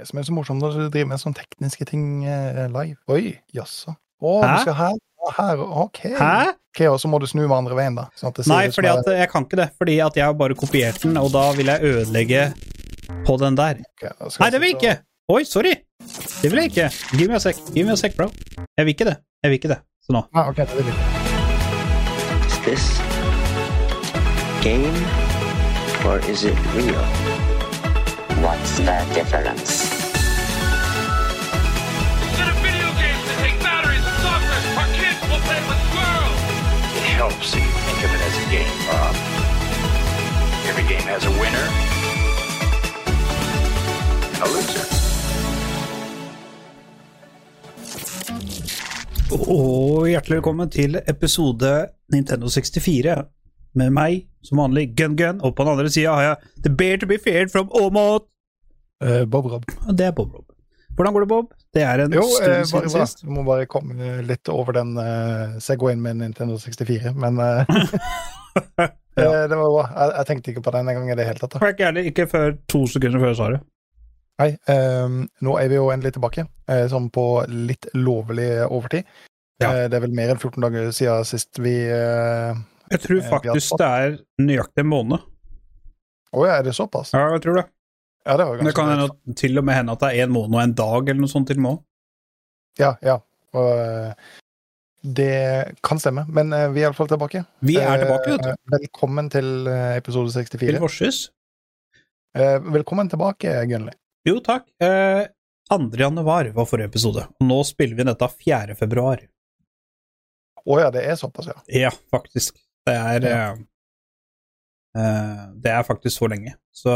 Det som er så morsomt når du driver med sånne tekniske ting eh, live. Oi, jaså. Å, Hæ? du skal her, og her, ok. Hæ? Ok, Og så må du snu med andre veien, da. Sånn at det Nei, fordi at jeg kan ikke det. Fordi at jeg har bare kopiert den, og da vil jeg ødelegge på den der. er- ok, da skal Nei, det vil jeg ikke! Oi, sorry! Det vil jeg ikke. Give me a sec, give me a sec, bro. Jeg vil ikke det. Jeg vil ikke det. Så nå. Ah, okay, det vil jeg. Is this game or is it real? What's the difference? You think of it as a game, Bob. Every game has a winner and a loser. Og hjertelig velkommen til episode Nintendo 64. Med meg, som vanlig, Gun Gun, og på den andre sida har jeg The Bear to be feared from Åmot. Uh, Bob Rob. Det er Bob Rob. Hvordan går det, Bob? Det er en Jo, stund eh, bare siden bra. sist. Vi må bare komme litt over den uh, Segwayen med Nintendo 64, men uh, det, Det var bra. Jeg, jeg tenkte ikke på den engang i det hele tatt. da. Ikke ærlig, ikke før to sekunder før svaret. sa det. Nei, eh, nå er vi jo endelig tilbake, uh, sånn på litt lovlig overtid. Ja. Uh, det er vel mer enn 14 dager siden sist vi eh, Jeg tror Eh, faktisk det er nøyaktig en måned. Å ja, er det såpass? Ja, jeg tror det. Ja, det var Men det kan hende, til og med hende at det er en måned og en dag, eller noe sånt til og med. Ja, ja. Og, eh, det kan stemme, men eh, vi er iallfall tilbake. Vi er tilbake, vet du. Eh, Velkommen til episode 64. Til Vorses. Velkommen tilbake, Gunnli. Jo, takk. Eh, 2. januar var forrige episode. Nå spiller vi dette 4. februar. Å ja, det er såpass, ja. Ja, faktisk. Det er Ja. Det er faktisk så lenge. Så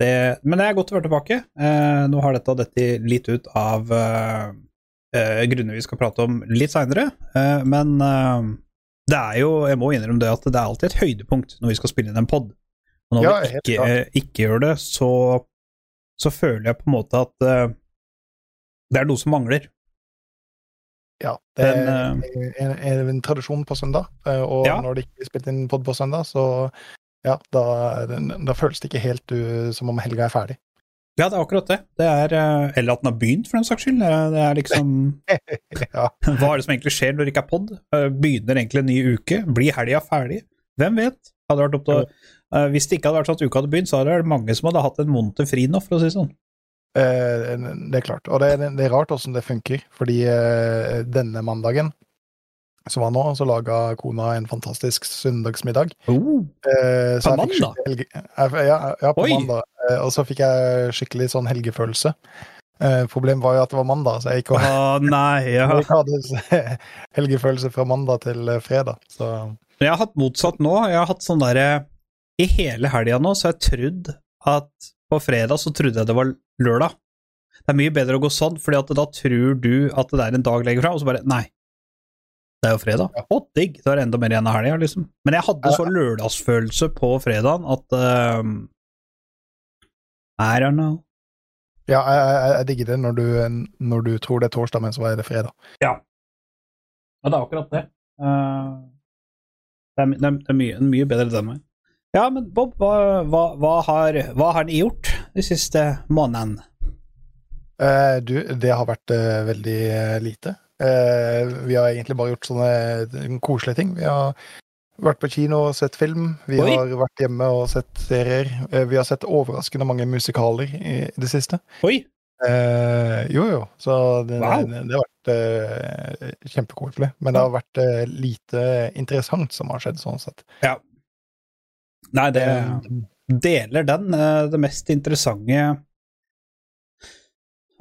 det Men det er godt å være tilbake. Eh, nå har dette dette litt ut av eh, eh, grunner vi skal prate om litt seinere, eh, men eh, det er jo Jeg må innrømme det at det er alltid et høydepunkt når vi skal spille inn en pod. Og når Ja, vi ikke, ikke gjør det, så, så føler jeg på en måte at eh, det er noe som mangler. ja det Den, er en, en, en tradisjon på søndag, og Ja. når det ikke blir spilt inn pod på søndag, så ja, da, da føles det ikke helt uh, som om helga er ferdig. Ja, det er akkurat det. det er, eh, eller at den har begynt, for den saks skyld. Eh, Det er liksom ja. Hva er det som egentlig skjer når det ikke er pod? Begynner egentlig en ny uke? Blir helga ferdig? Hvem vet? Til, hvis det ikke hadde vært sånn at uka hadde begynt, så hadde det vært mange som hadde hatt en måned fri nå, for å si det sånn. Det er klart. Og det, det er rart åssen det funker, fordi denne mandagen som var nå, så laga kona en fantastisk søndagsmiddag. Oh, Eh, På mandag? Helge, ja, ja, på Oi. mandag. Eh, og så fikk jeg skikkelig sånn helgefølelse. Eh, problemet var jo at det var mandag, så jeg gikk og Å nei, ja. jeg hadde helgefølelse fra mandag til eh, fredag. Så Jeg har hatt motsatt nå. Jeg har hatt sånn derre I hele helga nå så har jeg trodd at på fredag så trodde jeg det var lørdag. Det er mye bedre å gå sånn, fordi at da tror du at det er en dag lenger fram, og så bare Nei, det er jo fredag. Å, digg! Da er det enda mer igjen av helga, liksom. Men jeg hadde så lørdagsfølelse på fredagen at ehm, I don't know. ja, jeg, jeg, jeg digger det når du, når du tror det er torsdag, men så er det fredag. Ja, det er akkurat det. Uh, det, er, det, er, det mye, mye bedre den veien. Ja, men Bob, hva, hva, hva, har, hva har ni gjort de siste månedene? Uh, du, det har vært uh, veldig lite. Eh, vi har egentlig bare gjort sånne eh, koselige ting. Vi har vært på kino og sett film. Vi Oi. har vært hjemme og sett serier. Eh, vi har sett overraskende mange musikaler i, det siste. Oi! Eh, jo, jo. Så det, Wow. det, det har vært eh, kjempekoselig. Men det har vært eh, lite interessant som har skjedd, sånn sett. Nei, det deler den. Det mest interessante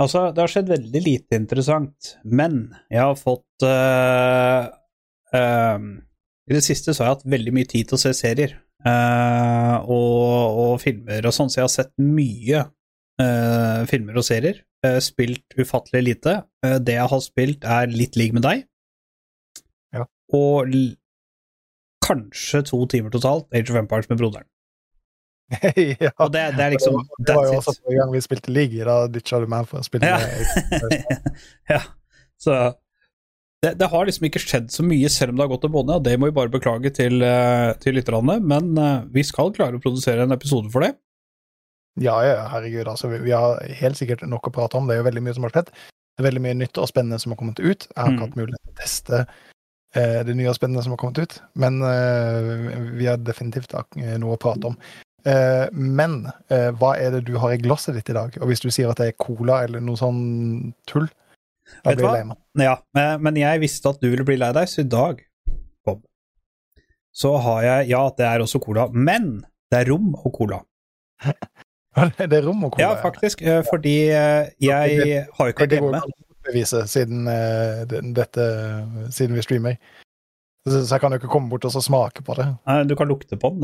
Altså, det har skjedd veldig lite interessant, men jeg har fått uh, uh, I det siste så har jeg hatt veldig mye tid til å se serier uh, og, og filmer og sånn, så jeg har sett mye filmer og serier. spilt ufattelig lite. Det jeg har spilt, er litt lik med deg. Ja. Og kanskje to timer totalt Age of Empires med broderen. ja. Og det, det er liksom det var jo også forrige gang vi spilte league. Da ditcha du meg for å spille Ja. ja. Så det, det har liksom ikke skjedd så mye, selv om det har gått til måned, og det må vi bare beklage til, eh, til lytterne, men eh, vi skal klare å produsere en episode for det. Ja, ja, herregud. Altså, vi, vi har helt sikkert nok å prate om. Det er jo veldig mye som har skjedd. Det er veldig mye nytt og spennende som har kommet ut. Jeg har ikke Mm. hatt mulighet til å teste eh, det nye og spennende som har kommet ut, men vi har definitivt noe å prate om. Eh, men eh, hva er det du har i glasset ditt i dag? Og hvis du sier at det er cola eller noe sånn tull, da Vet blir jeg lei meg. Ja, eh, men jeg visste at du ville bli lei deg, så i dag, Bob, så har jeg Ja, det er også cola, men det er rom og cola. Det er rom og cola. Ja, faktisk, fordi jeg har jo ikke vært hjemme. bevise siden, dette, siden vi streamer. Så, så jeg kan jo ikke komme bort og så smake på det. Nei, Du kan lukte på den.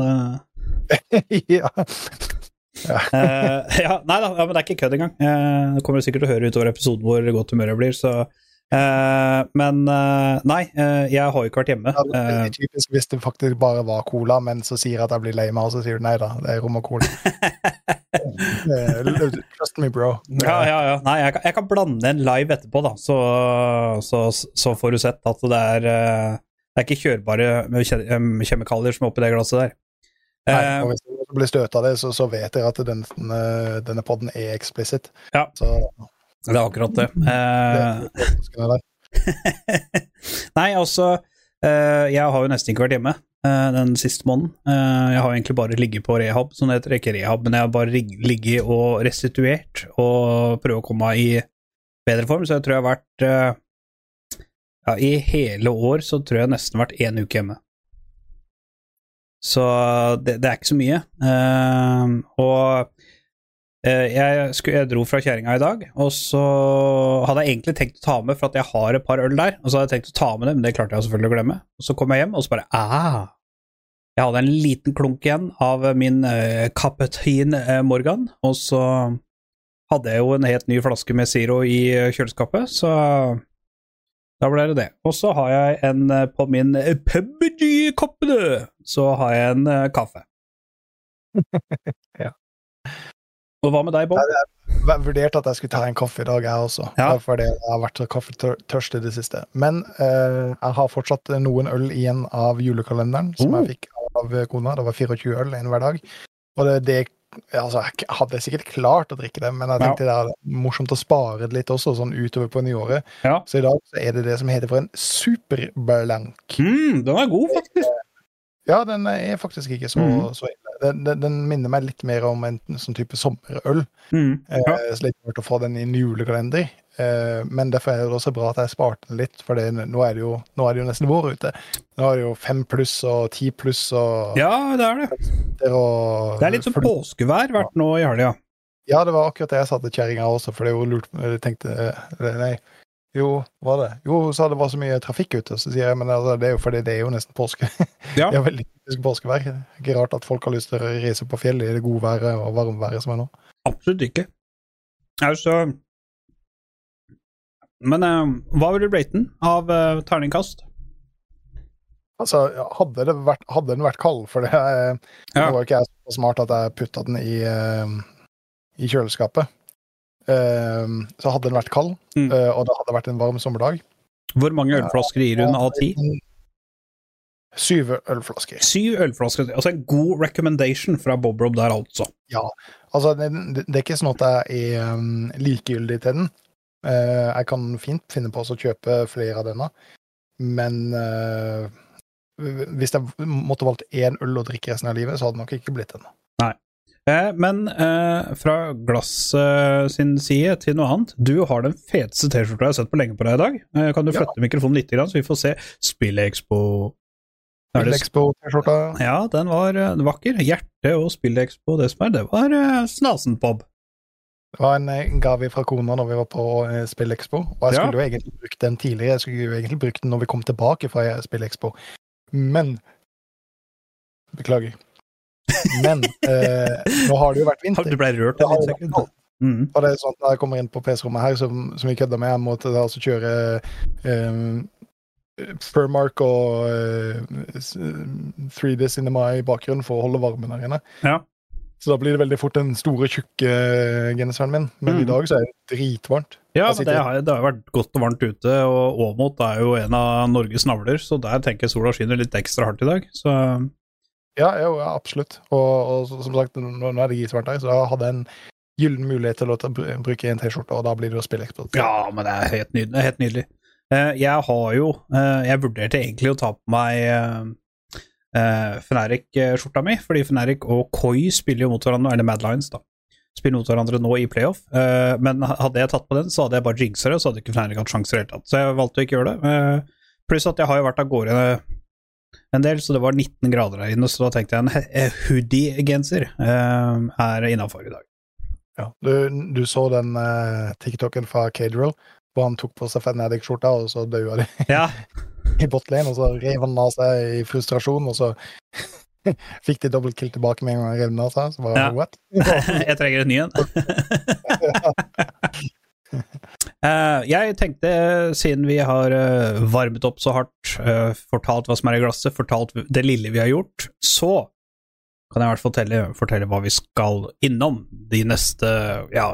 ja. uh, ja, nei da, ja, men det er ikke kødd engang. Uh, det kommer du sikkert til å høre utover episoden hvor godt humøret blir, så uh, Men nei, jeg har jo ikke vært hjemme. Ja, det er veldig typisk hvis det faktisk bare var cola, men så sier jeg at jeg blir lei meg, og så sier du nei da, det er rom og cola. Trust me, bro. ja, ja, ja. Nei, jeg kan, jeg kan blande en live etterpå, da, så, så, så får du sett at det er Det er ikke kjørbare kje- kjemikalier som er oppi det glasset der. Nei, Eh, og hvis du blir støt av det, så, så vet dere at denne, denne podden er eksplisitt. Ja. Så det er akkurat det. det Eh, der. Nei, altså eh, Jeg har jo nesten ikke vært hjemme eh, den siste måneden. Eh, jeg har egentlig bare ligget på rehab, det heter. Ikke rehab, men jeg har bare ligget og restituert og prøvd å komme meg i bedre form. Så jeg tror jeg har vært eh, Ja, i hele år så tror jeg nesten vært én uke hjemme. Så det, det er ikke så mye. Uh, og uh, jeg, skulle, jeg dro fra kjerringa i dag, og så hadde jeg egentlig tenkt å ta med, for at jeg har et par øl der, og så hadde jeg tenkt å ta med det, men det klarte jeg selvfølgelig å glemme. Og så kom jeg hjem, og så bare ah! Jeg hadde en liten klunk igjen av min uh, Capetin eh, Morgan, og så hadde jeg jo en helt ny flaske med Zero i eh, kjøleskapet, så da ble det det. Og så har jeg en eh, på min PubG-kopp, du! så har jeg en uh, kaffe. Ja. Og hva med deg, Bob? Jeg vurderte at jeg skulle ta en kaffe i dag, jeg også. Ja. Fordi jeg har vært så kaffetørst i det siste. Men uh, jeg har fortsatt noen øl igjen av julekalenderen som Oh. jeg fikk av kona. Det var 24 øl en hver dag. Og det, det Altså, jeg hadde sikkert klart å drikke det, men jeg Ja. tenkte det er morsomt å spare det litt også, sånn utover på nyåret. Ja. Så i dag så er det det som heter for en superblank. Mm, den er god, faktisk. Ja, den er faktisk ikke så, mm. så ille. Den, den, den minner meg litt mer om en sånn type sommerøl. Mm. Eh, Ja. Så litt rart å få den i en julekalender. Eh, men derfor er det også bra at jeg sparte den litt, for nå, er det jo, er det jo nesten vår ute. Nå er det jo fem pluss og ti pluss og ja, det er det. og Det er litt som for- påskevær vært nå i helga. Ja, det var akkurat det jeg sa til kjerringa også, for det er jo lurt Jeg tenkte eh, Nei, jo, var det? Jo, hun sa det var så mye trafikk ute, så sier jeg men altså, det er jo fordi det er jo nesten påske. Ja. Det er veldig typisk påskevær. Ikke rart at folk har lyst til å reise på fjellet i det gode været og varme været som er nå. Absolutt ikke. Altså Men eh, hva vil du rate den av eh, terningkast? Altså, hadde, det vært, hadde den vært kald, for det eh, Ja. Nå var ikke jeg så smart at jeg putta den i, i kjøleskapet. Uh, så hadde den vært kald, Mm. uh, og det hadde vært en varm sommerdag Hvor mange ølflasker gir hun av ti? Syv ølflasker. Syv ølflasker. Altså en god recommendation fra Bob Rob der, altså. Ja. Altså, det, det det er ikke sånn at jeg er um, likegyldig til den. Eh, jeg kan fint finne på å kjøpe flere av denne, men eh, hvis jeg måtte valgt én øl å drikke resten av livet, så hadde det nok ikke blitt den. Eh, men eh, fra Glass eh, sin side til noe annet. Du har den feteste T-skjorta jeg har sett på lenge på deg i dag. Eh, kan du Ja. mikrofonen litt, så vi får se Spillekspo Er det- Expo-T-skjorta. Ja, den var vakker. Hjerte og Spillekspo, det som er, det var eh, snasen, Bob. Det var en eh, gave fra kona når vi var på uh, Spillekspo. Og jeg Ja. skulle jo egentlig brukt den tidligere. Jeg skulle jo egentlig brukt den når vi kom tilbake fra eh, Spillekspo. Men Beklager. Men eh, nå har det jo vært vinter. Du ble rørt en liten sekund. Mm. Og det er sånn at når jeg kommer inn på PC-rommet her, som, som vi kødda med, jeg måtte da altså kjøre um, Furmark og eh, 3D Cinema i bakgrunnen for å holde varmen her inne. Ja. Så da blir det veldig fort den store, tjukke eh, genseren min. Men Mm. i dag så er det dritvarmt. Ja, det har, det har vært godt og varmt ute, og Åmot er jo en av Norges navler, så der tenker jeg sola skinner litt ekstra hardt i dag. Så Ja, jo, ja, absolutt. Og, og som sagt, nå, er det gisvært her, så da hadde jeg en gyllen mulighet til å bruke en T-skjorte, og da blir det jo spille ekspert. Ja, men det er helt nydelig. Helt nydelig. Eh, jeg har jo eh, Jeg vurderte egentlig å ta på meg uh, Feneric-skjorta mi, fordi Feneric og Koi spiller jo mot hverandre, eller Mad Lions, da. Spiller mot hverandre nå i playoff. uh, men hadde jeg tatt på den, så hadde jeg bare jinxa det, så hadde ikke Feneric hatt sjanser i det hele tatt. Så jeg valgte å ikke gjøre det. Uh, pluss at jeg har jo vært av gårde en del, så det var 19 grader der inne, så da tenkte jeg en eh, hoodie-genser uh, er innafor i dag. Ja. Du, du så den uh, TikToken fra Cadrill, hvor han tok på seg Fnatic-skjorta, og så daua de Ja, i botlane, og så rev han av seg i frustrasjon, og så fikk de dobbelt kill tilbake med en gang han rev den av seg. Så bare, Ja. what? jeg trenger en ny en. Uh, jeg tenkte, siden vi har uh, varmet opp så hardt, uh, fortalt hva som er i glasset, fortalt det lille vi har gjort, så kan jeg i hvert fall fortelle, fortelle hva vi skal innom de neste ja,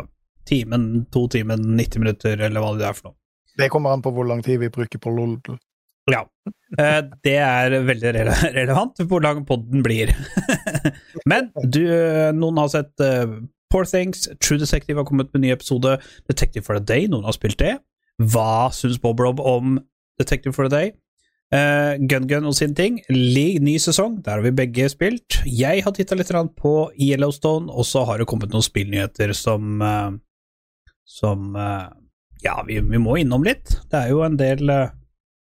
timen, to timen, 90 minutter, eller hva det er for noe. Det kommer an på hvor lang tid vi bruker på LOL. Ja. Eh, det er veldig relevant hvor lang podden blir. Men du, eh, noen har sett eh, Poor Things, True Detective har kommet med en ny episode, Detective for a Day, noen har spilt det. Hva syns Bob Rob om Detective for a Day? Uh, Gun Gun og sin ting, League, ny sesong, der har vi begge spilt. Jeg har titta litt på Yellowstone, og så har det kommet noen spillnyheter som eh, Som eh, Ja, vi, vi må innom litt. Det er jo en del eh,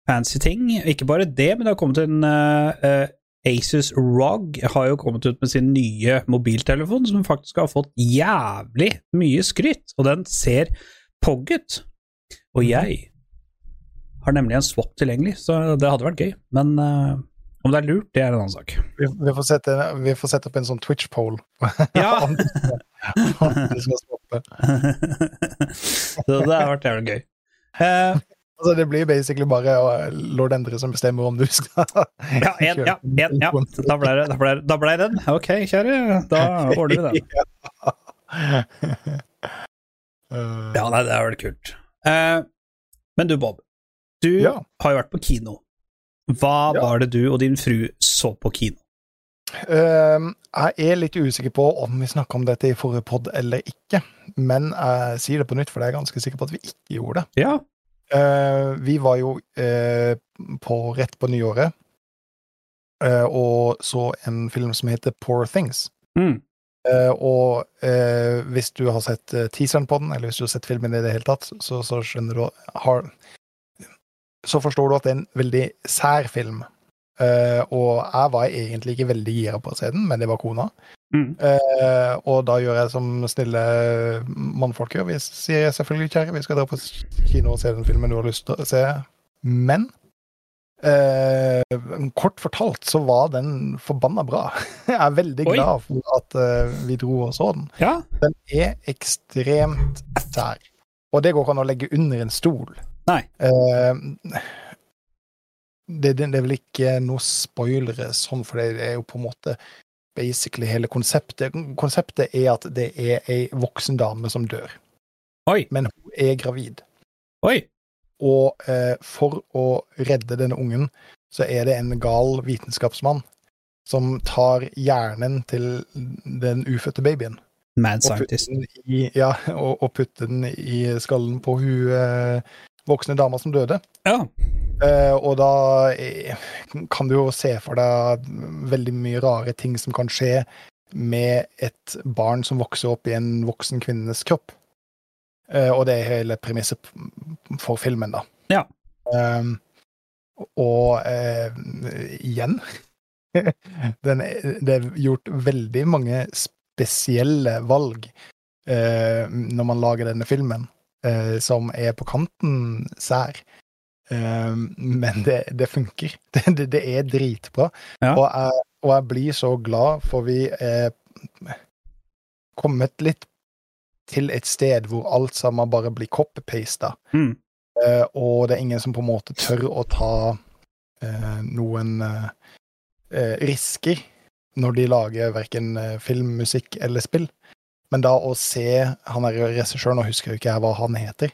fancy ting. Ikke bare det, men det har kommet en eh, Asus ROG har jo kommet ut med sin nye mobiltelefon, som faktisk har fått jævlig mye skryt, og den ser Pogget. Og jeg har nemlig en swap tilgjengelig, så det hadde vært gøy. Men uh, om det er lurt, det er en annen sak. Vi, vi, får sette, vi får sette opp en sånn Twitch-poll. Ja. stoppe. så det har vært jævlig gøy. Uh, Altså, det blir basically bare uh, lord Endre som bestemmer om du skal ja, en, ja, en, ja. Da ble det, da ble, da ble den. Ok, kjære, da ordner vi. Uh, Ja, nei, det er vel kult. Uh, men du, Bob. Du Ja. har jo vært på kino. Hva Ja. var det du og din fru så på kino? Um, jeg er litt usikker på om vi snakka om dette i forrige pod eller ikke, men jeg sier det på nytt, for jeg er ganske sikker på at vi ikke gjorde det. Ja. Uh, vi var jo uh, på, rett på nyåret uh, og så en film som heter Poor Things. Mm. Uh, og uh, hvis du har sett teaseren på den, eller hvis du har sett filmen i det hele tatt, så, så skjønner du har, Så forstår du at det er en veldig sær film. Uh, og jeg var egentlig ikke veldig gira på å se den, men det var kona. Mm. Uh, og da gjør jeg som snille mannfolk gjør. Vi sier selvfølgelig, kjære, vi skal dra på kino og se den filmen du har lyst til å se. Men uh, kort fortalt så var den forbanna bra. Jeg er veldig Oi. glad for at uh, vi dro og så den. ja. Den er ekstremt sær. Og det går ikke an å legge under en stol. Nei. Eh, det, det, det er vel ikke noe spoilere sånn, for det er jo på en måte basically hele konseptet. Konseptet er at det er ei voksen dame som dør, Oi. men hun er gravid. Oi. Og eh, for å redde denne ungen, så er det en gal vitenskapsmann som tar hjernen til den ufødte babyen Mad og putter den i, ja, og, og putter den i skallen på hun eh, voksne dama som døde. Ja. Uh, og da eh, kan du jo se for deg veldig mye rare ting som kan skje med et barn som vokser opp i en voksen kvinnes kropp. Uh, og det er hele premisset for filmen, da. Ja. Uh, og igjen den, Det er gjort veldig mange spesielle valg når man lager denne filmen, eh, som er på kanten sær. Eh, men det, det funker. Det, det, det er dritbra. Ja. Og, jeg, og jeg blir så glad, for vi er kommet litt til et sted hvor alt sammen bare blir copy-pasta. Mm. Eh, og det er ingen som på en måte tør å ta eh, noen eh, eh, risker når de lager verken film, musikk eller spill. Men da å se han er regissøren, nå husker jeg ikke hva han heter,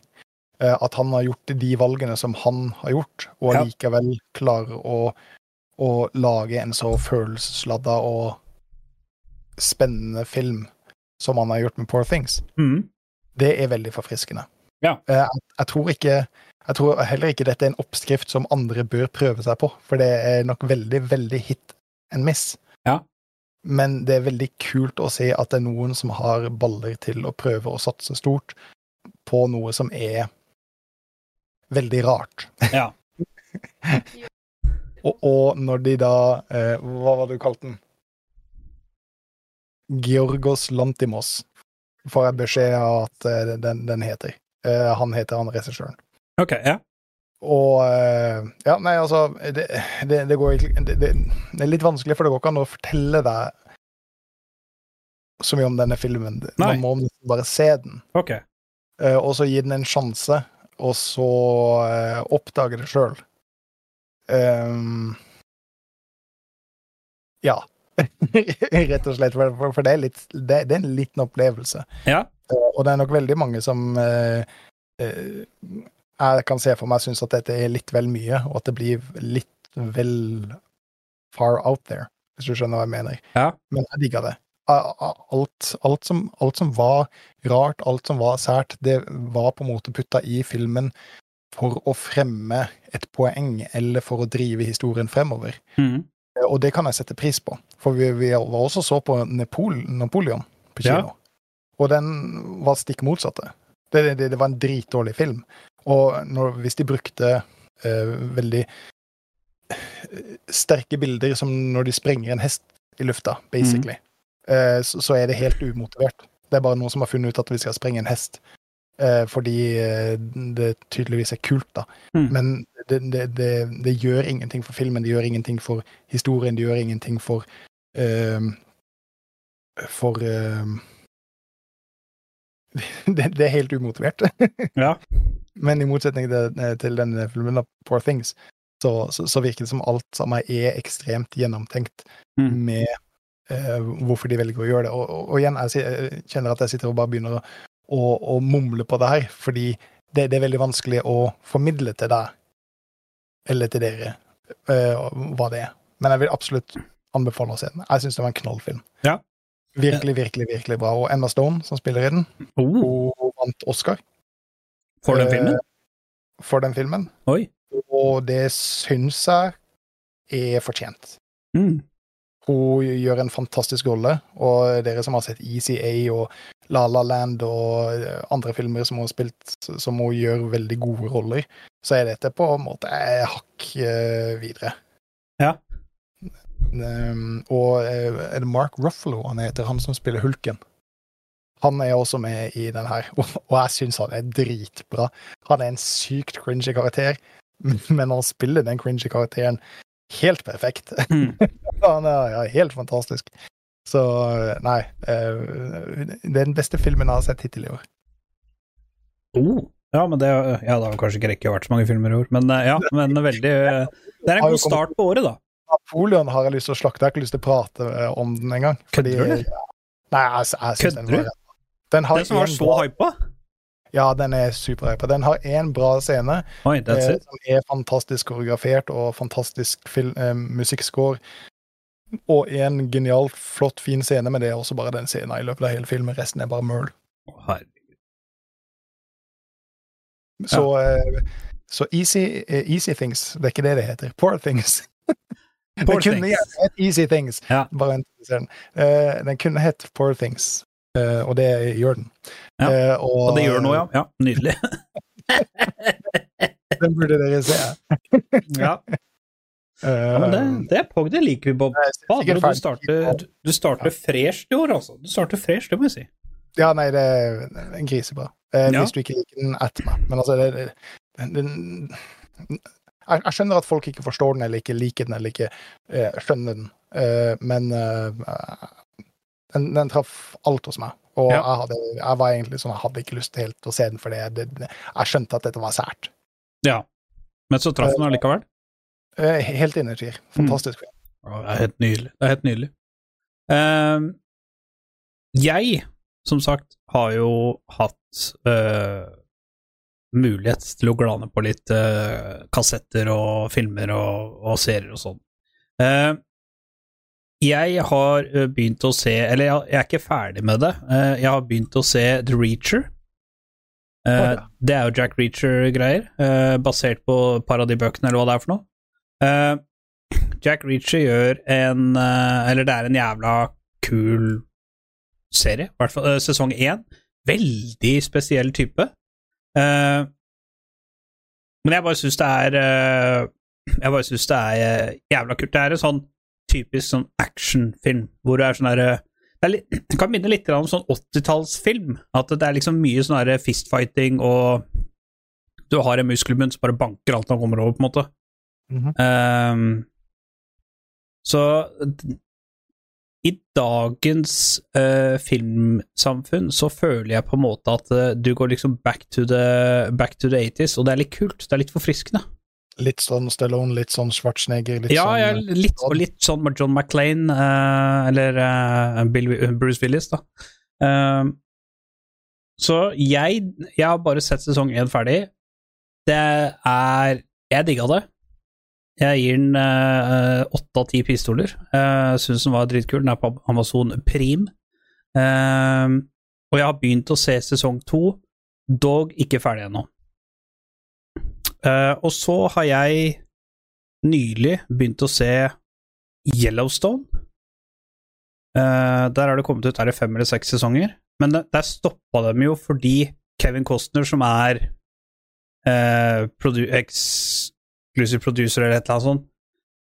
eh, at han har gjort de valgene som han har gjort, og Ja. allikevel klarer å, å lage en så følelsesladda og spennende film som han har gjort med Poor Things. mm. Det er veldig forfriskende. Ja. Eh, Jeg, jeg tror ikke jeg tror heller ikke dette er en oppskrift som andre bør prøve seg på, for det er nok veldig, veldig hit and miss. Ja. Men det er veldig kult å se at det er noen som har baller til å prøve å satse stort på noe som er veldig rart. Ja. Og, og når de da eh, Hva var det du kalte den? Georgos Lantimos får jeg beskjed av at eh, den, den heter. Eh, han heter han regissøren. Ok, ja. Og eh, Ja, nei, altså Det, det, det går egentlig det, det, er litt vanskelig, for det går ikke an å fortelle deg så mye om denne filmen. Nei. Man må bare se den, okay. eh, og så gi den en sjanse, og så eh, oppdage det sjøl. ja. Rett og slett, for, for, det, er litt, det, det er en liten opplevelse. Ja. Og det er nok veldig mange som uh, eh, jeg kan se for meg syns at dette er litt vel mye, og at det blir litt vel far out there, hvis du skjønner hva jeg mener. Ja. Men jeg digga det. Alt, alt, som, alt som var rart, alt som var sært, det var på en måte putta i filmen for å fremme et poeng, eller for å drive historien fremover. Eh, Og det kan jeg sette pris på, for vi, vi var også så på Nepol, Napoleon på Ja. kino. Og den var stikk motsatte. Det, det, det var en dritdårlig film. Og når, hvis de brukte eh, veldig eh, sterke bilder, som når de sprenger en hest i lufta, basically, eh, så, så er det helt umotivert. Det er bare noen som har funnet ut at vi skal sprenge en hest. Eh, fordi eh, det tydeligvis er kult, da. Mm. Men det, det, det, det gjør ingenting for filmen, det gjør ingenting for historien, det gjør ingenting for eh, For det, det er helt umotivert. Ja. Men i motsetning til, til denne filmen, da, Poor Things, så, så, så virker det som alt sammen er ekstremt gjennomtenkt Mm. med eh, hvorfor de velger å gjøre det. Og, og, og igjen, jeg, jeg kjenner at jeg sitter og bare begynner å, å, å mumle på det her, fordi det, det er veldig vanskelig å formidle til deg, eller til dere, eh, hva det er. Men jeg vil absolutt anbefale å se den. Jeg syns det var en knallfilm. Ja. Virkelig, virkelig, virkelig bra. Og Emma Stone, som spiller i den, Oh, hun vant Oscar for den eh, filmen? for den filmen. Oi. Og det syns jeg er fortjent. Mm. Hun gjør en fantastisk rolle, og dere som har sett ECA og La La Land og eh, andre filmer som hun har spilt, som hun gjør veldig gode roller, så er dette på en måte et hakk eh, videre. Ja. Um, og er det Mark Ruffalo han heter, han som spiller Hulken? Han er også med i den her, og, jeg syns han er dritbra. Han er en sykt cringy karakter, men han spiller den cringy karakteren helt perfekt. Mm. Han er ja, helt fantastisk. Så nei eh, Det er den beste filmen jeg har sett hittil i år. Oh. Ja, men det, ja, det har kanskje ikke rekke vært så mange filmer i år, men eh, ja, men veldig eh, Det er en god start på året, da. Napoleon har jeg lyst til å slakte. Jeg har ikke lyst til å prate om den engang. Kødder du? Nei, jeg, jeg synes den Kødder var den har Den som var så bra, hypa? Ja, den er superhypa. Den har én bra scene Oi, eh, som er fantastisk koreografert og fantastisk film, eh, musikkscore. Og en genialt flott, fin scene, men det er også bare den scenen i løpet av hele filmen. Resten er bare møl. Herregud. Så, eh, så easy, eh, easy things, det er ikke det det heter. Poor things. Poor den kunne Things. hett Easy Things. Ja. Bare den. Eh, den kunne hett Poor Things, eh, og det gjør den. Ja. Uh, og, Og det gjør noe, ja. ja nydelig. Den burde dere se. ja. Uh, ja, men det, det er pog, det liker vi, Bob. er Fader, du starter, du starter fresh i år, altså. Du starter fresh, det må jeg si. Ja, nei, det er en grisebra. Eh, Ja. Hvis du ikke liker den etter meg. Men altså, det, det, den, jeg, jeg skjønner at folk ikke forstår den, eller ikke liker den, eller ikke eh, skjønner den. Eh, men eh, den, den traff alt hos meg. Og Ja. jeg, hadde, jeg var egentlig sånn, jeg hadde ikke lyst til helt å se den, for det, det, jeg skjønte at dette var sært. Ja. Men så traff den allikevel. Eh, helt innertier. Fantastisk. Mm. Det er helt nydelig. Det er helt nydelig. Uh, jeg, som sagt, har jo hatt uh, mulighet til å glane på litt uh, kassetter og filmer og, og serier og sånn. Jeg har eh, begynt å se Eller jeg, er ikke ferdig med det. Eh, jeg har begynt å se The Reacher. Eh. Det er jo Jack Reacher-greier, basert på et par av de bøkene, eller hva det er for noe. Jack Reacher gjør en Eller det er en jævla kul serie, i hvert fall sesong én. Veldig spesiell type. Men jeg bare syns det er Jeg bare syns det er jævla kult. Det er en sånn typisk sånn actionfilm, hvor det er sånn derre det, det kan minne litt om sånn 80-tallsfilm. At det er liksom mye sånn fistfighting, og du har en muskelbunn som bare banker alt han kommer over, på en måte. Mm -hmm. um, så i dagens uh, filmsamfunn så føler jeg på en måte at uh, du går liksom back to the back to the 80s, og det er litt kult. Det er litt forfriskende. Litt sånn Stallone, litt sånn Schwarzenegger, litt ja, sånn ja, litt, og litt sånn med John McClain, uh, eller uh, Bill, Bruce Willis, da. Uh, så jeg, jeg har bare sett sesong én ferdig. Det er Jeg digga det. Jeg gir den eh, åtte av ti pistoler. Uh, Syns den var dritkul. Den er på Amazon Prim. Og jeg har begynt å se sesong to, dog ikke ferdig ennå. Eh, og så har jeg nylig begynt å se Yellowstone. Uh, der har det kommet ut er det fem eller seks sesonger, men der stoppa dem jo fordi Kevin Costner, som er uh, produ exclusive producer eller et eller annet sånt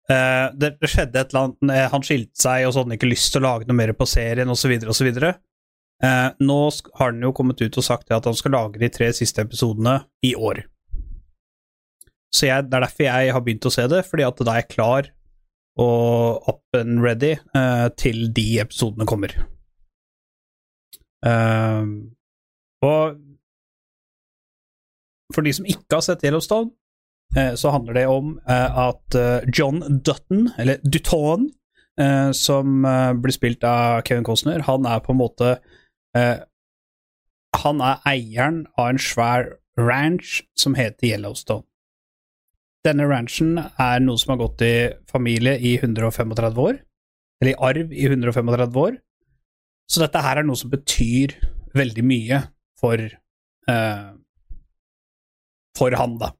det, det skjedde et eller annet Han skilte seg, og så hadde han ikke lyst til å lage noe mer på serien, osv., osv. Uh, nå har han jo kommet ut og sagt at han skal lage de tre siste episodene i år. Så jeg, det er derfor jeg har begynt å se det, fordi at da er jeg klar og up and ready uh, til de episodene kommer. Uh, og for de som ikke har sett Yellowstone, uh, så handler det om eh, at John Dutton, eller Dutton, som blir spilt av Kevin Costner, han er på en måte Han er eieren av en svær ranch som heter Yellowstone. Denne ranchen er noe som har gått i familie i 135 år, eller i arv i 135 år. Så dette her er noe som betyr veldig mye for eh, for han, da.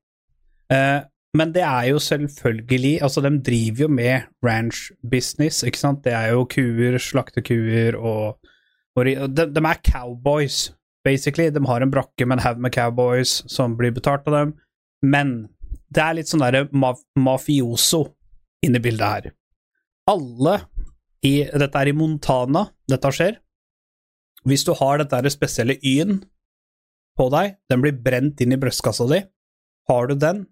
Eh, men det er jo selvfølgelig Altså, de driver jo med ranch business, ikke sant? Det er jo kuer, slaktekuer og, og de, de, er cowboys, basically. De har en brakke med en haug med cowboys som blir betalt av dem. Men det er litt sånn derre maf mafioso inni bildet her. Alle i Dette er i Montana dette skjer. Hvis du har dette spesielle Y-en på deg, den blir brent inn i brystkassa di. Har du den,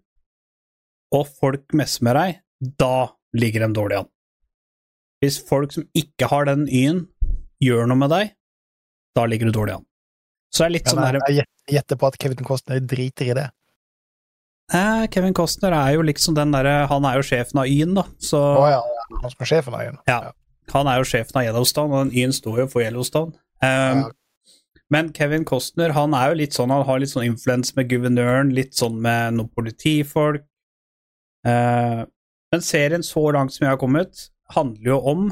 og folk messer med deg, da ligger de dårlig an. Hvis folk som ikke har den Y-en, gjør noe med deg, da ligger du dårlig an. Så det er litt ja, sånn derre der, jeg gjetter på at Kevin Costner driter i det. Eh, Kevin Costner er jo liksom den derre Han er jo sjefen av Y-en, da, så oh, ja, han skal sjefen av øyen. Ja. Han er jo sjefen av Yellowstone, og den Y-en står jo for Yellowstone. Um, Ja. Men Kevin Costner han er jo litt sånn, han har litt sånn influens med guvernøren, litt sånn med noen politifolk. Uh, men serien så langt som jeg har kommet, handler jo om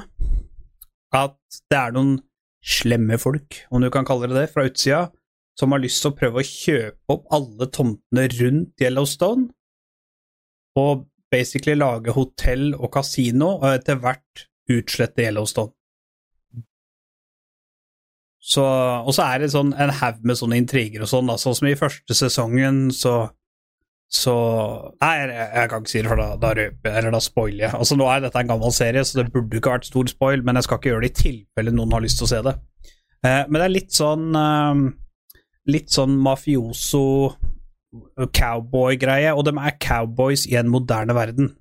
at det er noen slemme folk, om du kan kalle det det, fra utsida, som har lyst til å prøve å kjøpe opp alle tomtene rundt Yellowstone, og basically lage hotell og kasino, og etter hvert utslette Yellowstone. Så, og så er det sånn en haug med sånne intriger og sånn, da, sånn som i første sesongen, så så Nei, jeg, kan ikke si det, for da, da røper jeg, eller da spoiler jeg. Altså, nå er dette en gammel serie, så det burde ikke vært stor spoil, men jeg skal ikke gjøre det i tilfelle noen har lyst til å se det. Eh, men det er litt sånn eh, Litt sånn mafioso cowboy-greie, og de er cowboys i en moderne verden.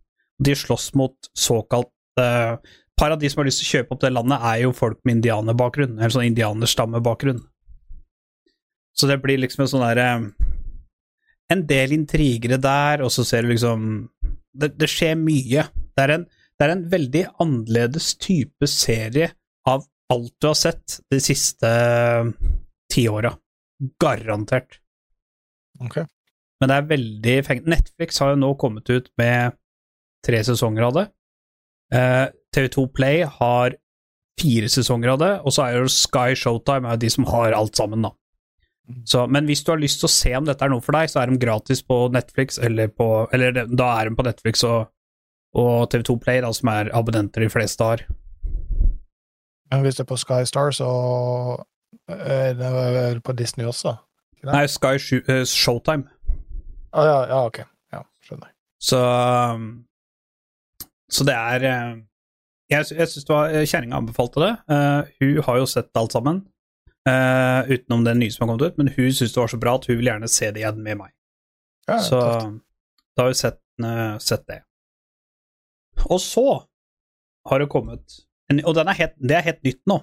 De slåss mot såkalt uh, de som har lyst til å kjøpe opp det landet, er jo folk med indianerbakgrunn, eller sånn indianerstammebakgrunn. Så det blir liksom en sånn derre En del intrigere der, og så ser du liksom Det, det skjer mye. Det er, en, det er en veldig annerledes type serie av alt du har sett de siste tiåra. Garantert. Ok. Men det er veldig fengt. Netflix har jo nå kommet ut med tre sesonger av det. Eh, TV2 Play har fire sesonger av det, og så er jo Sky Showtime er de som har alt sammen, da. Så, men hvis du har lyst til å se om dette er noe for deg, så er de gratis på Netflix, eller på Eller da er de på Netflix og, og TV2 Play, da, som er abonnenter de fleste har. Men hvis det er på Skystar, så er det er på Disney også? Nei, Sky eh, Showtime. Ah, ja, ja, ok. Ja, skjønner. Så um, Så det er eh, Jeg, jeg syns eh, Kjerringa anbefalte det. Uh, hun har jo sett alt sammen, uh, utenom det nye som har kommet ut, men hun syns det var så bra at hun vil gjerne se det igjen med meg. Ja, Så tøft. da har hun sett, uh, sett det. Og så har det kommet en, Og den er helt, det er helt nytt nå.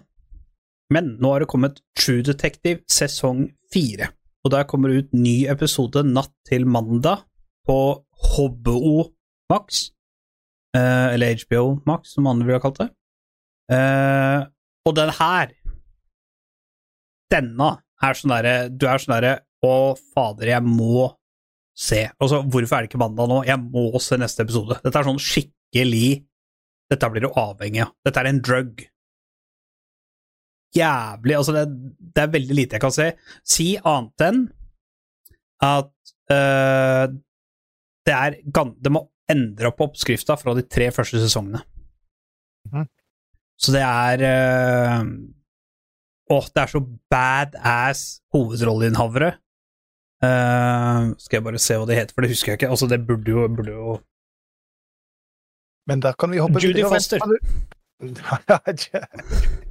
Men nå har det kommet True Detective sesong fire. Og der kommer det ut ny episode natt til mandag på HBO Max. Eh, eller HBO Max, som andre ville ha kalt det. Eh, og den her Denne er sånn derre Du er sånn derre Å, fader, jeg må se. Altså, hvorfor er det ikke mandag nå? Jeg må se neste episode. Dette er sånn skikkelig Dette blir du avhengig av. Dette er en drug. Jævlig Altså, det, det er veldig lite jeg kan si. Si annet enn at uh, det er Det må endre opp oppskrifta fra de tre første sesongene. Mm. Så det er uh, Åh, det er så badass hovedrolleinnehavere. Uh, skal jeg bare se hva det heter, for det husker jeg ikke. Altså, det burde jo, burde jo Men da kan vi hoppe Judy videre. Foster.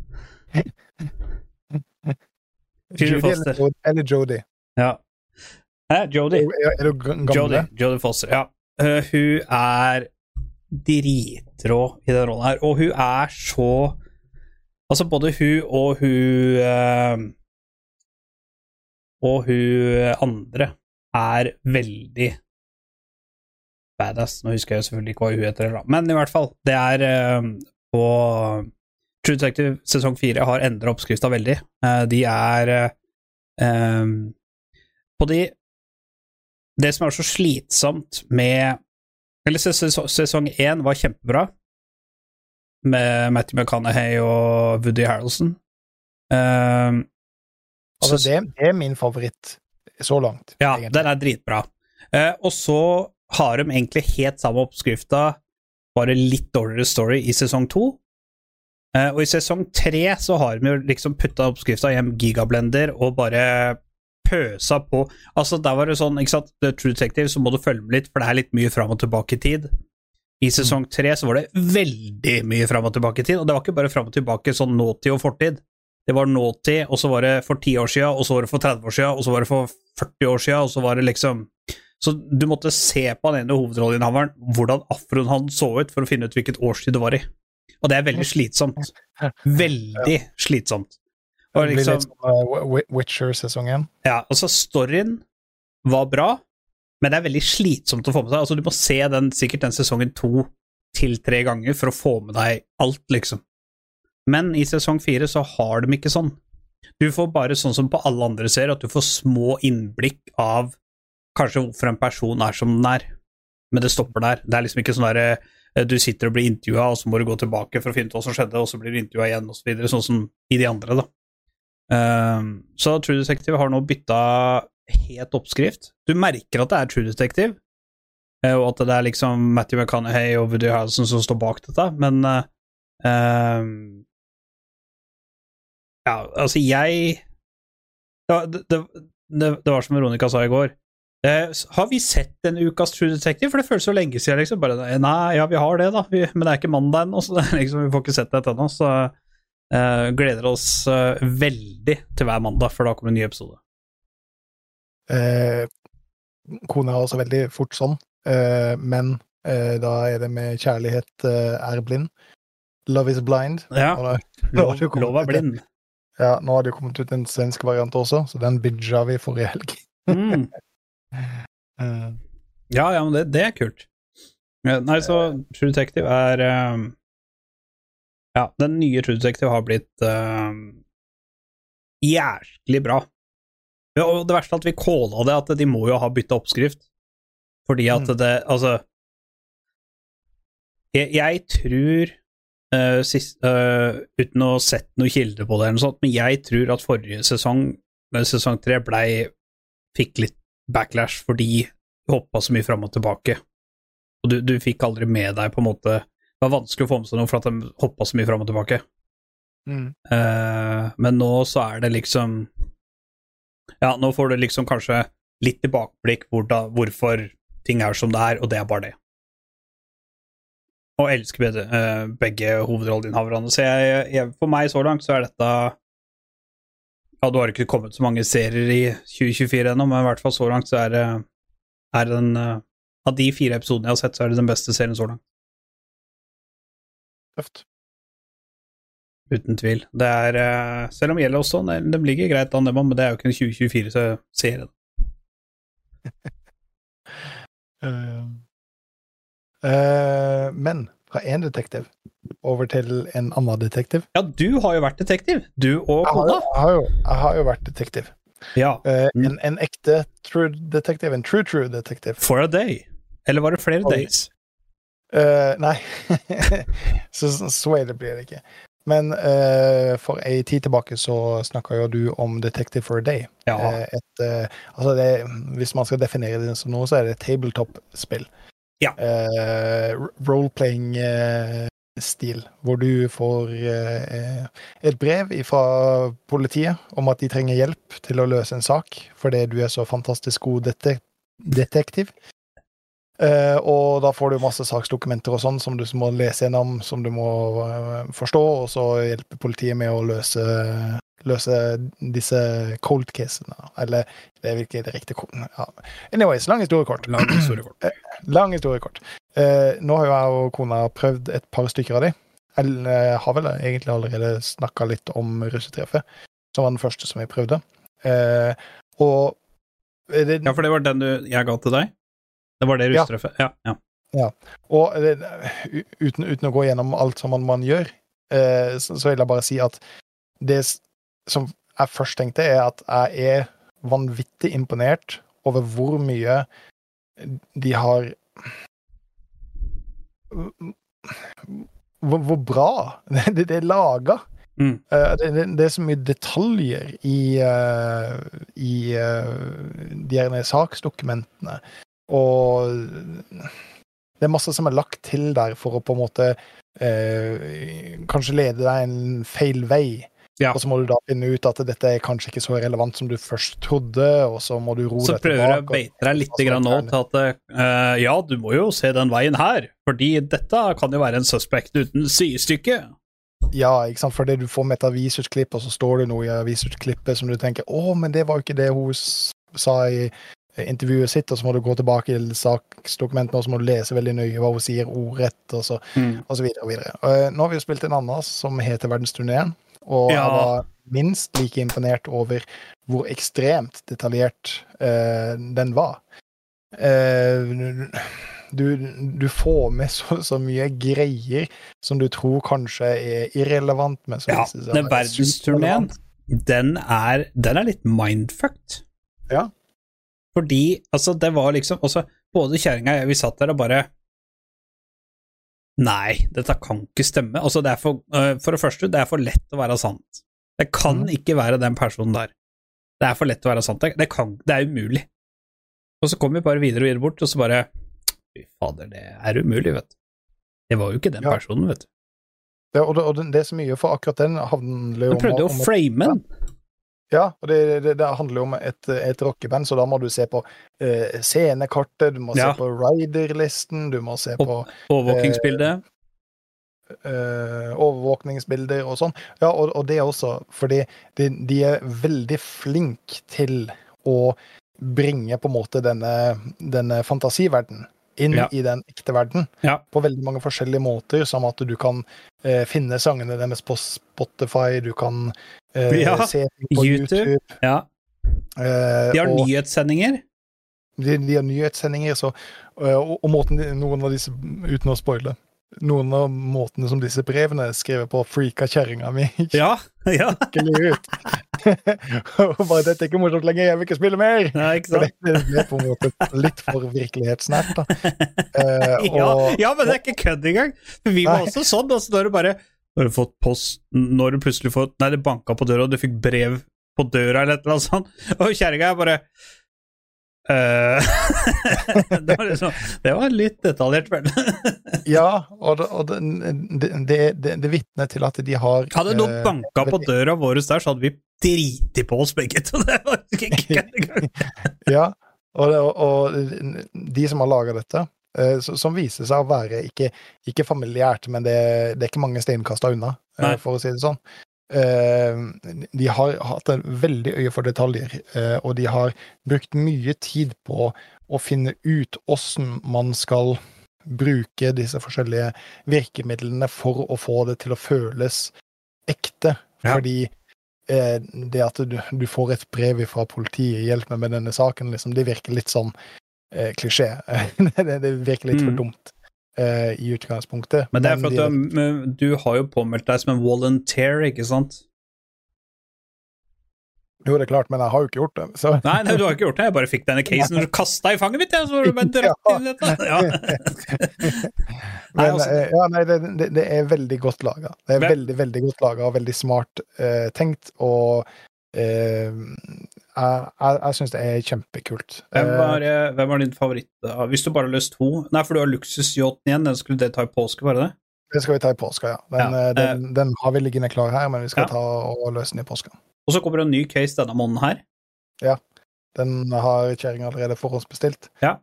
Judy Foster. eller, eller Jodie. Ja. Hæ, Jodie. Er, er Jodie, Jodie Foster, ja. Uh, hun er dritrå i den rollen her, og hun er så Altså, både hun og hun uh, Og hun andre er veldig badass. Nå husker jeg selvfølgelig ikke hva hun heter, men i hvert fall, det er uh, på True Detective sesong fire har endra oppskrifta veldig. Eh, de er eh, På de Det som er så slitsomt med Eller ses- ses- sesong én var kjempebra, med Matthew McConaughey og Woody Harrelson. Um, Altså, så- det, det er min favoritt så langt. ja, egentlig. den er dritbra. Uh, og så har de egentlig helt samme oppskrifta, bare litt dårligere story i sesong to. Eh, og i sesong tre så har de jo liksom putta oppskrifta i en gigablender og bare pøsa på Altså, der var det sånn, ikke sant, The True Detective, så må du følge med litt, for det er litt mye fram og tilbake i tid. I sesong tre så var det veldig mye fram og tilbake i tid, og det var ikke bare fram og tilbake sånn nåtid og fortid. Det var nåtid, og så var det for 10 år siden, og så var det for 30 år siden, og så var det for 40 år siden, og så var det liksom Så du måtte se på den ene hovedrolleinnehaveren, hvordan afroen han så ut, for å finne ut hvilket årstid det var i. Og det er veldig slitsomt. Veldig slitsomt. Og det blir liksom, litt som uh, Witcher sesong 1. ja, så storyen var bra, men det er veldig slitsomt å få med seg. Altså, du må se den, sikkert den sesongen to til tre ganger for å få med deg alt, liksom. Men i sesong fire så har de ikke sånn. Du får bare sånn som på alle andre serier, at du får små innblikk av kanskje hvorfor en person er som den er. Men det stopper der. Det er liksom ikke sånn derre eh, du sitter og blir intervjua, og så må du gå tilbake for å finne ut hva som skjedde, og så blir du intervjua igjen, og så videre, sånn som i de andre, da. Ehm, så True Detective har nå bytta helt oppskrift. Du merker at det er True Detective, eh, og at det er liksom Matthew McConaughey og Woody Harrelson som står bak dette, men uh, Ja, altså, jeg det, det, det, det var som Veronica sa i går. Eh, har vi sett en ukas True Detective? For det føles så lenge siden. Liksom. Bare, nei, ja, vi har det, da. Vi, men det er ikke mandag ennå, så liksom, vi får ikke sett det ennå. Så eh, gleder oss eh, veldig til hver mandag, for da kommer en ny episode. Eh, kona er også veldig fort sånn, eh, men eh, da er det med kjærlighet eh, er blind. Love is blind. Ja, da- lov, lov er ut blind. Ja, nå har det kommet ut en svensk variant også, så den bidja vi forrige helg. Mm. Eh, Ja, ja, men det, det er kult. Nei, så True Detective er uh, Ja, den nye True Detective har blitt uh, jæsklig bra. Ja, og det verste er at vi calla det, at de må jo ha bytta oppskrift. Fordi at Mm. det Altså Jeg, jeg tror uh, sist, uh, Uten å ha sett noen kilder på det, eller noe sånt, men jeg tror at forrige sesong, eh, sesong tre, blei Fikk litt backlash fordi du hoppa så mye fram og tilbake. Og du, du fikk aldri med deg på en måte Det var vanskelig å få med seg noe for at de hoppa så mye fram og tilbake. Mm. Uh, men nå så er det liksom Ja, nå får du liksom kanskje litt tilbakeblikk hvor da, hvorfor ting er som det er, og det er bare det. Og elsker begge, uh, begge hovedrolleinnehaverne. Så jeg, jeg, for meg så langt så er dette Ja, du har ikke kommet så mange serier i 2024 ennå, men i hvert fall så langt så er det er den eh, Av de fire episodene jeg har sett, så er det den beste serien så langt. Tøft. Uten tvil. Det er eh, Selv om gjelder det, det ligger greit an, det, men det er jo ikke en 2024-serie. uh, eh, men fra én detektiv over til en annen detektiv. Ja, du har jo vært detektiv, du og kona. jeg har, jo, jeg har jo vært detektiv. Ja. Eh, Mm. en, en ekte true detektiv. En true true detektiv. For a day. Eller var det flere oh. days? Uh, nei, så, så ille blir det ikke. Men uh, for ei tid tilbake så snakka jo du om Detective for a Day. Ja. Et, altså det, hvis man skal definere det som noe, så er det tabletop-spill. Ja. Eh, Role-playing-stil, hvor du får eh, et brev fra politiet om at de trenger hjelp til å løse en sak, fordi du er så fantastisk god dete detektiv. Eh, og da får du masse saksdokumenter og sånn som du må lese gjennom, som du må eh, forstå, og så hjelper politiet med å løse, løse disse cold casene. Eller det er ikke det riktige ja. Anyways, lang historie kort. Lang historiekort. Lang historie kort. Eh, nå har jo jeg og kona prøvd et par stykker av de. Jeg eh, har vel egentlig allerede snakka litt om russetreffet, som var den første som jeg prøvde. Eh, og det, Ja, for det var den du, jeg ga til deg? Det var det Ja. ja. Ja. ja. Og det, uten, uten å gå gjennom alt som man, man gjør, eh, så, så vil jeg bare si at det som jeg først tenkte, er at jeg er vanvittig imponert over hvor mye de har Hvor, hvor bra det, det er laga. Mm. Uh, det, det, er så mye detaljer i, uh, i uh, de her saksdokumentene. Og det er masse som er lagt til der for å på en måte kanskje lede deg en feil vei. Ja. Og så må du da finne ut at dette er kanskje ikke så relevant som du først trodde, og så må du roe Så prøver jeg å beite deg litt grann nå til at uh, ja, du må jo se den veien her, fordi dette kan jo være en suspect uten sidestykke. Ja, ikke sant, fordi du får med et avisutklipp, og så står det noe i avisutklippet som du tenker å, men det var jo ikke det hun sa i intervjuet sitt, og så må du gå tilbake til saksdokumentene, og så må du lese veldig nøye hva hun sier ordrett, og så, og så videre og videre. Eh, nå har vi jo spilt en annen som heter Verdensturneen, og Ja. jeg var minst like imponert over hvor ekstremt detaljert uh, den var. Uh, du, du får med så, så mye greier som du tror kanskje er irrelevant, men som Ja, den verdensturneen, den er, den er litt mindfucked. Ja. Fordi, altså, det var liksom også, Både kjerringa og jeg, vi satt der og bare Nei, dette kan ikke stemme. Altså, det for, uh, for det første, det er for lett å være sant. Det kan mm. ikke være den personen der. Det er for lett å være sant. Det, kan, det er umulig. Og så kom vi bare videre og videre bort, og så bare Fy fader, det er umulig, vet du. Det var jo ikke den Ja. personen, vet du. Det, og det, og det, det er så mye, for akkurat den handler jo De prøvde jo å frame den. Ja, og det, det, det handler jo om et, et rockeband, så da må du se på eh, scenekartet, du må Ja. se på rider-listen, du må se på Overvåkingsbildet. eh, overvåkningsbilder og sånn. Ja, og, og det også, fordi de, de er veldig flinke til å bringe på en måte denne, denne fantasiverdenen inn Ja. i den ekte verden Ja. på veldig mange forskjellige måter, som at du kan eh, finne sangene deres på Spotify, du kan eh, Ja, se på YouTube. YouTube. Ja. eh, De har og nyhetssendinger. de, de har nyhetssendinger, så, eh, og, og måten de, noen av disse, uten å spoile, noen av måtene som disse brevene er skrevet på, freaka kjerringa mi Ja, ja. skikkelig ut. Og bare 'Dette er ikke morsomt lenger, jeg vil ikke spille mer'. Nei, ikke For sant? det ble på en måte litt for virkelighetsnært, da. Eh, Ja, og, ja, men det er ikke kødd engang! Vi var Nei. også sånn. Altså, når du bare Når du fått post Når du plutselig får Nei, det banka på døra, og du fikk brev på døra, eller et eller annet sånt, og kjerringa er bare det, var liksom, det var litt detaljert, vel. Ja, og det, og det, det, det, vitner til at de har Hadde noen eh, banka på døra vår der, så hadde vi driti på oss begge to. Det var ikke engang. Ja, og, og, de som har laga dette, eh, som viser seg å være ikke, ikke familiært, men det, det er ikke mange steinkasta unna, eh, Nei. for å si det sånn. Eh, De har hatt en veldig øye for detaljer, eh, og de har brukt mye tid på å finne ut åssen man skal bruke disse forskjellige virkemidlene for å få det til å føles ekte. Ja. Fordi eh, det at du, du får et brev fra politiet 'hjelp meg med denne saken', liksom, det virker litt sånn eh, klisjé. det, virker litt for Mm. dumt eh, i utgangspunktet. Men det er for at du, du har jo påmeldt deg som en volunteer, ikke sant? Jo, det er klart, men jeg har jo ikke gjort det. Så. Nei, nei, du har ikke gjort det. Jeg bare fikk denne casen og kasta i fanget mitt, jeg, så var du bare dratt inn i dette. Ja. Men altså- eh, ja, nei, det, det, er veldig godt laga. Det er veldig, veldig godt laga og veldig smart eh, tenkt, og jeg, jeg, jeg syns det er kjempekult. Hvem Eh, var, eh, hvem var din favoritt? da? Hvis du bare har løst to Nei, for du har luksusyachten igjen. Den skulle det ta i påske, var det det? det skal vi ta i påska, ja. Den, Ja, eh, den, den har vi liggende klar her, men vi skal Ja. ta og løse den i påska. Og så kommer det en ny case denne måneden her. Ja. Den har kjerringa allerede forhåndsbestilt. Jeg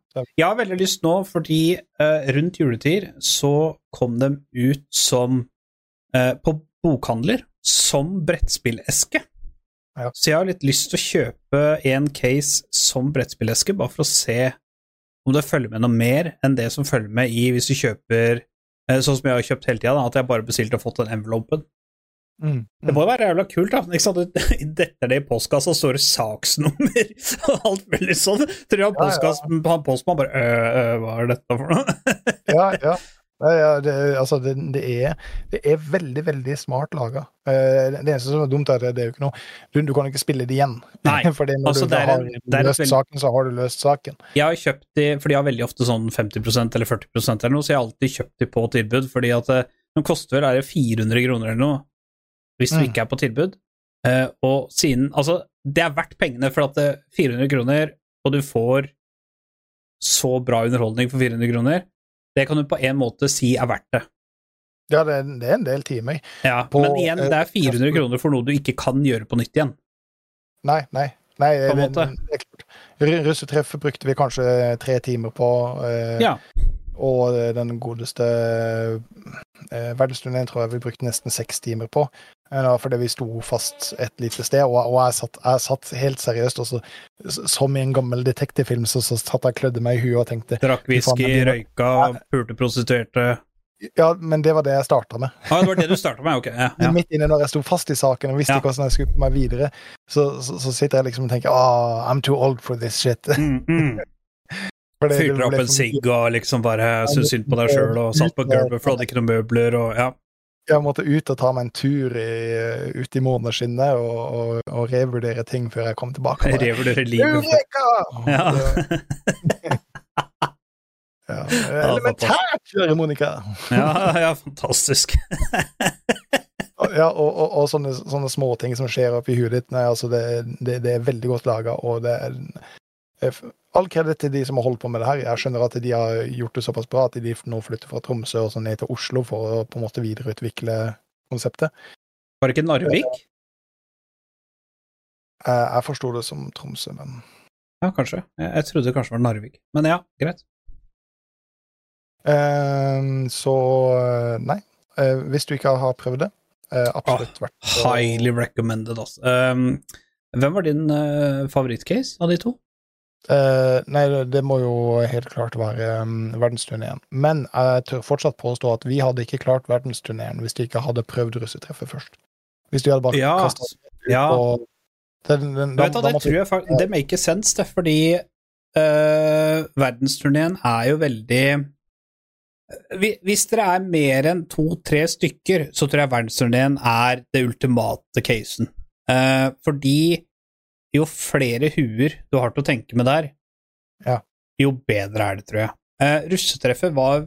har veldig lyst nå, fordi eh, rundt juletid så kom de ut som eh, på bokhandler som brettspilleske. Ja. Så jeg har litt lyst til å kjøpe en case som brettspilleske, bare for å se om det følger med noe mer enn det som følger med i hvis du kjøper eh, Sånn som jeg har kjøpt hele tida, at jeg bare bestilte og fått den envelopen. Mm. Det må jo være jævla kult, da. Ikke sant? Detter det i postkassa, står det saksnummer og alt mulig sånn. Tror jeg han, Ja, ja. han bare øh, øh, Hva er dette for noe? Ja, ja. Ja det, altså, det, det, er, det er veldig, veldig smart laga. Eh, det eneste som er dumt, er at det er jo ikke noe Du, du kan ikke spille det igjen. Nei, Fordi når altså, du har en- løst veldig- saken, så har du løst saken. Jeg har kjøpt de, for de har veldig ofte sånn 50% eller 40% eller noe, så jeg har alltid kjøpt de på tilbud, fordi at eh, de koster vel er det 400 kroner eller noe, hvis du Mm. ikke er på tilbud. Eh, og siden Altså, det er verdt pengene, for at det er 400 kroner, og du får så bra underholdning for 400 kroner, det kan du på en måte si er verdt det. Ja, det, er- det er en del timer. Ja, På, men igjen, eh, det er 400 kroner for noe du ikke kan gjøre på nytt igjen. Nei, nei. nei På en måte. det Russetreffet brukte vi kanskje tre timer på, eh, Ja. og den godeste eh, verdensturneen tror jeg vi brukte nesten seks timer på. Eh, fordi vi sto fast et lite sted, og, og jeg, satt, jeg satt helt seriøst, også, som i en gammel detektivfilm, så, så satt jeg og klødde meg i huet og tenkte Drakk whisky, røyka, pulte prostituerte Ja, men det var det jeg starta med. Ah, det var det du starta med? Ok. Ja, ja. Midt inne når jeg sto fast i saken og visste Ja. ikke hvordan jeg skulle komme meg videre, så, så, så sitter jeg liksom og tenker ah, I'm too old for this shit. Mm, mm. Fyrte opp en sigg og liksom bare syntes synd på deg sjøl og satt på gulvet for du hadde ikke noen møbler og ja. Jeg måtte ut og ta meg en tur i, ut i måneskinnet og, og, og revurdere ting før jeg kom tilbake. Bare, Revurdere livet. Eureka! Ja. Ja. Elementært, Kjøre Monica! ja, ja, fantastisk. Ja, og, og, og sånne, sånne småting som skjer oppi huet ditt. Nei, altså det, det, det er veldig godt laga, og det er eh, All kreditt til de som har holdt på med det her. Jeg skjønner at de har gjort det såpass bra at de nå flytter fra Tromsø og sånn ned til Oslo for å på en måte videreutvikle konseptet. Var det ikke Narvik? Jeg, forsto det som Tromsø, men Ja, kanskje. Jeg, trodde det kanskje var Narvik. Men ja, greit. Ehm, Så eh, nei. Eh, Hvis du ikke har prøvd det, eh, absolutt verdt å- Highly recommended, altså. Hvem var din favorittcase av de to? Eh, nei, det- må jo helt klart være um, verdensturneen. Men jeg tør fortsatt påstå at vi hadde ikke klart verdensturneen hvis de ikke hadde prøvd russetreffet først. Hvis de hadde bare Ja, kasta ja. på den, den, vet da det tror jeg faktisk Det makes sense, det, fordi uh, verdensturneen er jo veldig Hvis dere er mer enn to-tre stykker, så tror jeg verdensturneen er det ultimate casen. Eh, fordi jo flere huer du har til å tenke med der, Ja. jo bedre er det, tror jeg. Eh, russetreffet var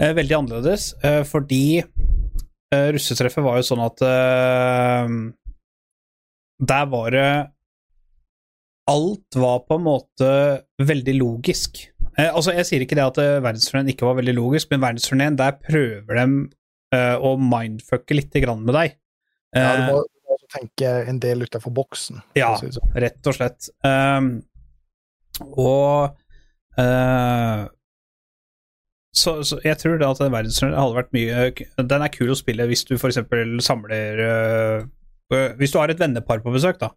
eh, veldig annerledes, eh, fordi eh, russetreffet var jo sånn at eh, Der var det Alt var på en måte veldig logisk. Eh, altså, Jeg sier ikke det at verdensturneen ikke var veldig logisk, men verdensturneen, der prøver de eh, å mindfucke litt grann med deg. Ja, du Eh, må, tenke en del utenfor boksen. Ja. si sånn. rett og slett. Um, og uh, så, så jeg tror da at verdensturneen hadde vært mye Den er kul å spille hvis du f.eks. samler eh, øh, Hvis du har et vennepar på besøk, da.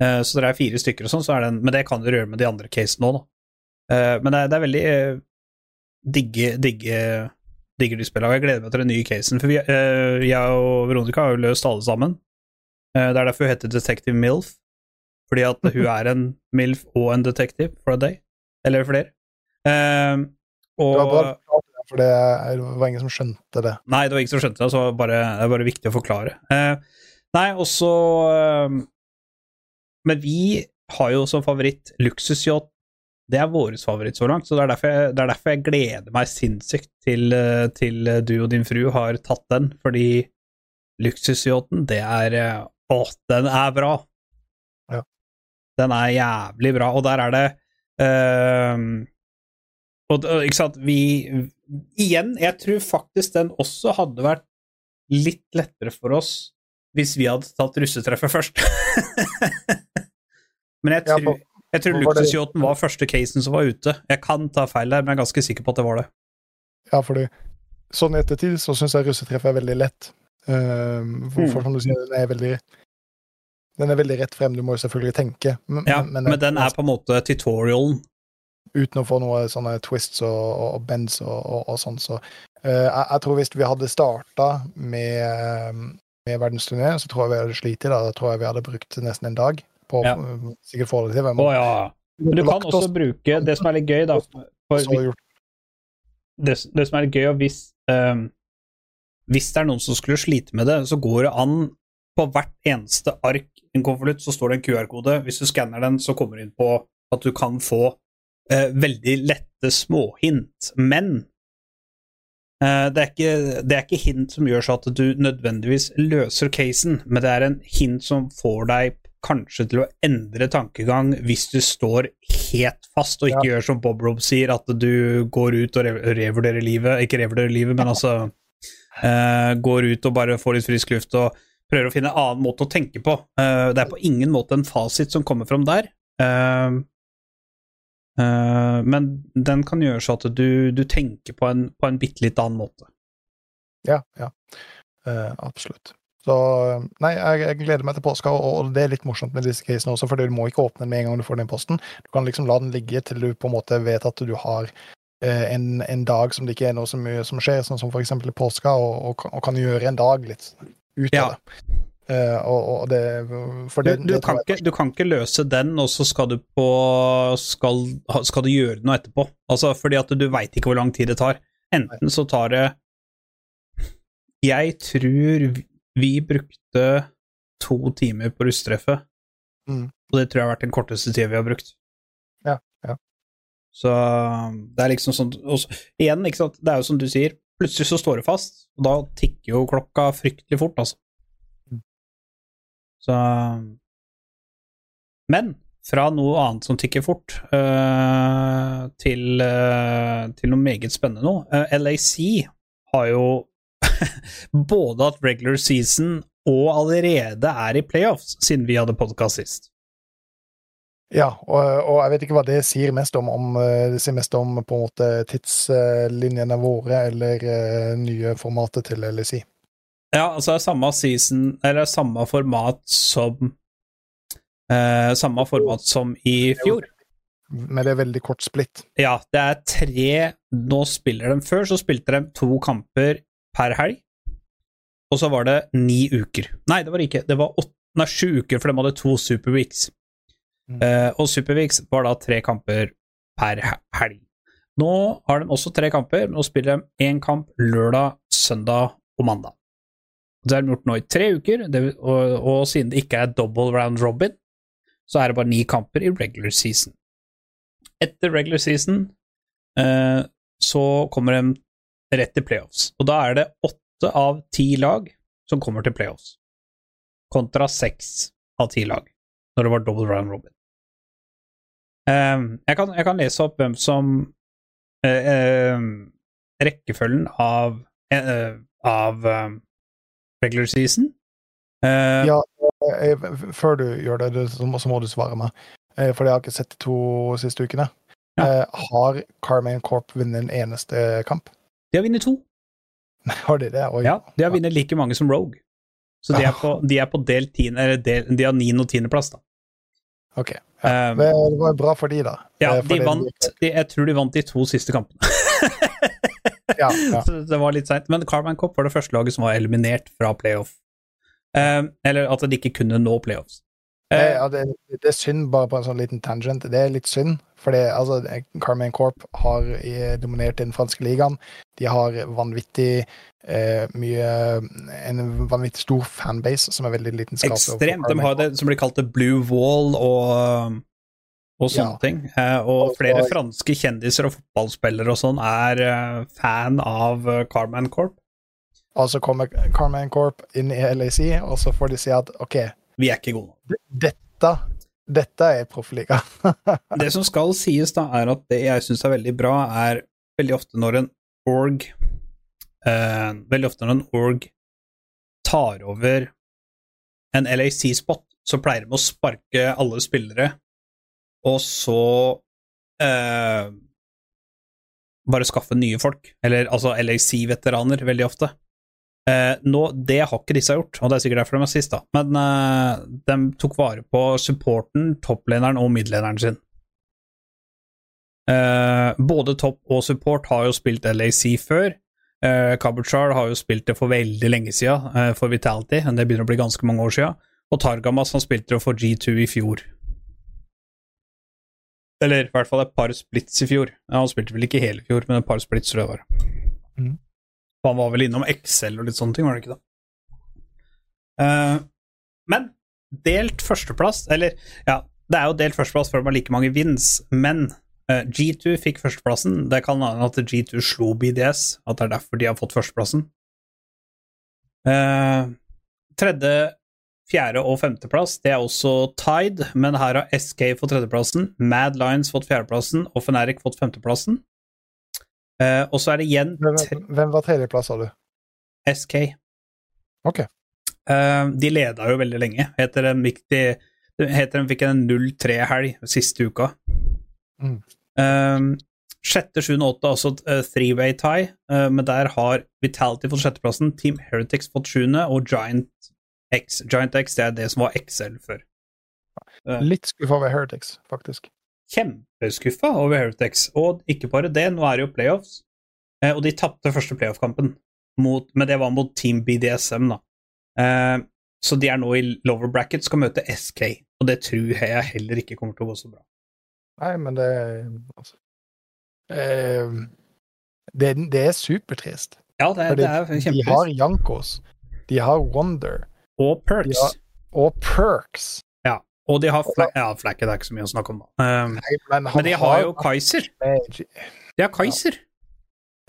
Uh, så dere er fire stykker og sånn, så er den Men det kan dere gjøre med de andre casene òg, da. Eh, men det er, det er veldig eh, digge, digge digger de spillene, og jeg gleder meg til den nye casen. For vi, eh, jeg og Veronica har jo løst alle sammen. Eh, det er derfor hun heter Detective Milf. Fordi at hun er en MILF og en detective for a day. Eller flere. Eh, Det var bra og du for det, var ingen som skjønte det. Nei, det var ingen som skjønte det, så bare, det er bare viktig å forklare. Eh, nei, og så eh, Men vi har jo som favoritt luksusyacht. Det er vår favoritt så langt, så det er derfor jeg, det er derfor jeg gleder meg sinnssykt til, eh, til du og din fru har tatt den, fordi luksusyachten, det er Å, den er bra! Ja. Den er jævlig bra, og der er det uh, og, ikke sant, vi Igjen, jeg tror faktisk den også hadde vært litt lettere for oss hvis vi hadde tatt russetreffet først. men jeg tror, jeg tror luksusyachten var første casen som var ute. Jeg kan ta feil der, men jeg er ganske sikker på at det var det. Ja, fordi sånn ettertid så syns jeg russetreffet er veldig lett. Um, for, Mm. for som du sier, den er veldig Den er veldig rett frem, du må jo selvfølgelig tenke. Men, Ja, men, den er på en måte tutorialen. Uten å få noe sånne twists og, og, og bends og, og, og sånn, så uh, jeg, jeg tror hvis vi hadde starta med, med verdensturné, så tror jeg vi hadde slitt i det. Da tror jeg vi hadde brukt nesten en dag på Ja. å sikkert få det til. Å ja. Men du kan oss- også bruke det som er litt gøy, da. For det, det som er litt gøy, og hvis ehm, Hvis det er noen som skulle slite med det, så går det an på hvert eneste ark i en konvolutt, så står det en QR-kode. Hvis du skanner den, så kommer du inn på at du kan få eh, veldig lette småhint. Men eh, det, er ikke, det er ikke hint som gjør så at du nødvendigvis løser casen, men det er en hint som får deg kanskje til å endre tankegang hvis du står helt fast og ikke gjør som Bob Rob sier, at du går ut og revurderer livet. Ikke revurderer livet, men altså eh, går ut og bare får litt frisk luft og prøver å finne en annen måte å tenke på. Uh, det er på ingen måte en fasit som kommer fram der. Uh, men den kan gjøre så at du, du tenker på en, på en bitte litt annen måte. Ja, ja. Absolutt. Så nei, jeg, jeg gleder meg til påska, og, og det er litt morsomt med disse casene også, for du må ikke åpne den med en gang du får den i posten. Du kan liksom la den ligge til du på en måte vet at du har en, en dag som det ikke er noe så mye som skjer, sånn som eksempel i påska, og, og, kan- og kan gjøre en dag litt ut Ja. det. Uh, og, og det For Du, det, du, det kan ikke, du kan ikke løse den, og så skal du på skal, skal du gjøre noe etterpå. Altså, fordi at du veit ikke hvor lang tid det tar. Enten så tar det Jeg tror vi- brukte to timer på russtreffet, Mm. og det tror jeg har vært den korteste tida vi har brukt. Så det er liksom sånn også, Igjen, ikke sant, det er jo som du sier, plutselig så står det fast, og da tikker jo klokka fryktelig fort, altså. Mm. Så Men fra noe annet som tikker fort, uh, til, uh, til noe meget spennende nå. Uh, LAC har jo både at regular season og allerede er i playoffs, siden vi hadde podkast sist. Ja, og, og jeg vet ikke hva det sier mest om, om eh, det sier mest om på en måte tidslinjene våre, eller eh, nye formatet til LSI. Ja, altså det er samme season, eller samme format som eh, Samme format som i fjor. Men det er veldig kort splitt. Ja, det er tre Nå spiller de Før så spilte de to kamper per helg, og så var det ni uker. Nei, det var ikke. Det var åtte, nei, sju uker, for de hadde to Superweeks. Eh, og Supervix var da tre kamper per helg. Nå har de også tre kamper, men nå spiller de én kamp lørdag, søndag og mandag. Det har de gjort nå i tre uker, det, og, og siden det ikke er double round robin, så er det bare ni kamper i regular season. Etter regular season uh, så kommer de rett til playoffs, og da er det åtte av ti lag som kommer til playoffs, kontra seks av ti lag når det var double round robin. Eh, jeg, kan, jeg kan lese opp hvem som eh, eh, Rekkefølgen av, eh, eh, av eh, regular season. Ja, jeg, før du gjør det, så må, du svare meg. For jeg har ikke sett de to siste ukene. Ja. Har Carmaine Corp vunnet en eneste kamp? de har vunnet to. Har de det? Oi. Ja, de har vunnet like mange som Rogue. Så de er på, de er på del tiende, eller del, de har niende- og tiendeplass, da. Ok. Eh, Det det var bra for de, da. ja, Eh, de vant de, Jeg tror de vant de to siste kampene. Ja, ja. Så det var litt seint. Men Carman Cop var det første laget som var eliminert fra playoff. Eh, eller at de ikke kunne nå playoffs. Eh, ja, det, det er synd, bare på en sånn liten tangent. Det er litt synd, for det, altså, Carmen Corp har eh, dominert den franske ligaen. De har vanvittig eh, mye En vanvittig stor fanbase som er veldig lidenskapelig. overfor ekstremt. De har det som blir kalt the blue wall og, og sånne Ja. ting. Eh, og Og- flere og- franske kjendiser og fotballspillere og sånn er eh, fan av uh, Carman Corp. Og så kommer Carmaine Corp inn i LAC, og så får de si at OK, Vi er ikke gode nok. dette, dette er proffliga. Det som skal sies, da, er at det jeg syns er veldig bra, er veldig ofte når en org eh, Veldig ofte når en org tar over en LAC-spot, så pleier de å sparke alle spillere, og så eh, bare skaffe nye folk. Eller altså LAC-veteraner, veldig ofte. Eh, nå, det har ikke disse gjort, og det er sikkert derfor de er sist, da. Men eh, de tok vare på supporten, toppleneren og midtlederen sin. Eh, både topp og support har jo spilt LAC før. Kabuchar har jo spilt det for veldig lenge siden, eh, for Vitality. Det begynner å bli ganske mange år siden. Og Targamas han spilte det for G2 i fjor. Eller i hvert fall et par splits i fjor. Ja, han spilte vel ikke hele fjor, men et par splits, tror jeg det var. Mhm. Han var vel innom Excel og litt sånne ting, var det ikke det? Uh, men delt førsteplass, eller ja, det er jo delt førsteplass for det var like mange wins, men uh, G2 fikk førsteplassen. Det kan hende at G2 slo BDS, at det er derfor de har fått førsteplassen. Uh, tredje, fjerde og femteplass, det er også Tide, men her har SK fått tredjeplassen, Mad Lions fått fjerdeplassen og Feneric fått femteplassen. Eh, og så er det igjen Hvem, hvem var tredjeplass, sa du? SK. Ok. Uh, de leda jo veldig lenge. Heter de, viktig heter de fikk en 0-3-helg siste uka. Mm. Eh, sjette, sjuende åtte, altså eh, three-way tie, uh, men der har Vitality fått sjetteplassen, Team Heretics fått sjuende, og Giant X. Giant X det er det som var XL før. Litt skuffa over Heretics, faktisk. Kjempeskuffa over Heretics, og ikke bare det, nå er det jo playoffs, eh, og de tapte første playoff-kampen, men det var mot Team BDSM, da. Eh, så de er nå i lower bracket, skal møte SK, og det tror jeg heller ikke kommer til å gå så bra. Nei, men det altså, eh, det, det er supertrist. Ja, det, det er de har Jankos, de har Wonder Og Perks. Har, og Perks. Og de har Fla Ja, Flacket er ikke så mye å snakke om, da. Um, Nei, men, men de har jo Kaiser. De har Kaiser.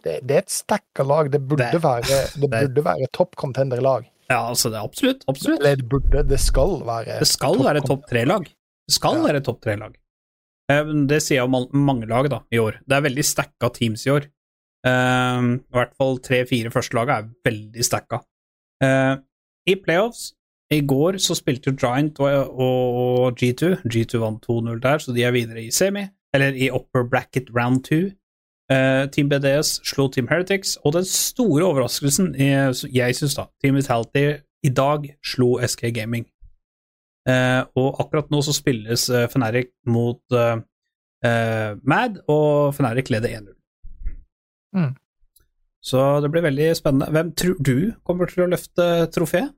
det, det er et stakka lag. Det burde Det- være, det burde være topp contender-lag. Ja, altså, det er absolutt. Absolutt. Eller det burde, det skal være Det skal topp være topp tre-lag. Det skal Ja. være topp tre-lag. Eh, Det sier jo om mange lag da, i år. Det er veldig stacka teams i år. Um, I hvert fall tre-fire første lag er veldig stacka. Uh, I playoffs i går så spilte jo Giant og, og G2. G2 vant 2-0 der, så de er videre i semi, eller i upper bracket round 2. Uh, Team BDS slo Team Heretics, og den store overraskelsen er, jeg syns da, Team Vitality i dag slo SK Gaming. Uh, og akkurat nå så spilles uh, Feneric mot uh, eh, Mad, og Feneric leder 1-0. Mm. Så det blir veldig spennende. Hvem tror du kommer til å løfte trofeet?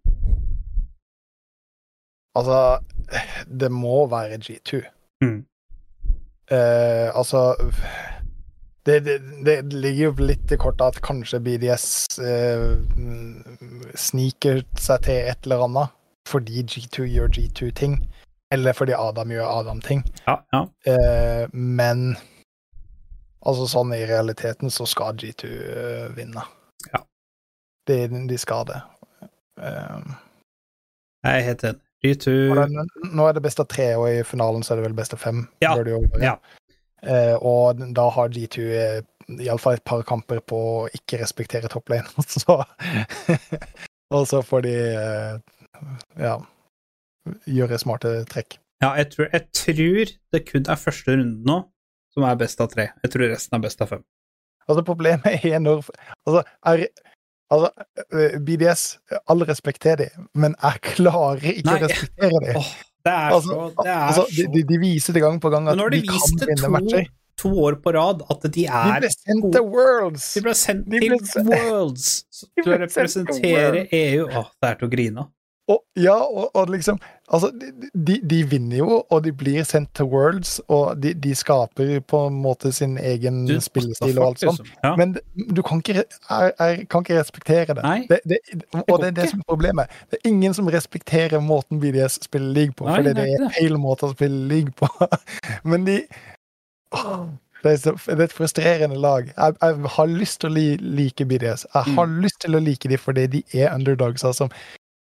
Altså, det må være G2. Mm. Eh, altså Det, det, det ligger jo litt i kortet at kanskje BDS eh, sniker seg til et eller annet fordi G2 gjør G2-ting, eller fordi Adam gjør Adam-ting. Ja, ja. Eh, men altså sånn i realiteten så skal G2 eh, vinne. Ja. De, de skal det. Eh, Jeg er helt enig. G2 og den, nå er det best av tre, og i finalen så er det vel best av fem. Ja, ja. Eh, og da har G2 eh, iallfall et par kamper på å ikke respektere topplane, så Og så får de eh, ja gjøre smarte trekk. Ja, jeg tror, jeg tror det kun er første runde nå som er best av tre. Jeg tror resten er best av fem. Altså, problemet er når Altså, er, altså eh, BDS, all respekt til dem, men jeg klarer ikke Nei. å respektere dem. Oh, det er Altså, så, det er altså, de, så de, de viser det gang på gang at de de kan vinne matcher. to år på rad at de De er ble sendt til Worlds! De ble sendt til Worlds De til å representere EU. Åh, det er til å grine av. Og, ja, og, og liksom Altså, de, de, vinner jo, og de blir sendt til Worlds, og de, de skaper på en måte sin egen Du, spillestil og alt sånt. Ja. Men du kan ikke, er, jeg kan ikke respektere det. Nei. det, det og det er det ikke. som er problemet. Det er ingen som respekterer måten BDS spiller league på, Nei, fordi det det er en er feil måte å spille league på. Men de åh, det er, så, det er et frustrerende lag. Jeg, jeg har lyst til å li, like BDS. Jeg har Mm. lyst til å like dem fordi de er underdogs som,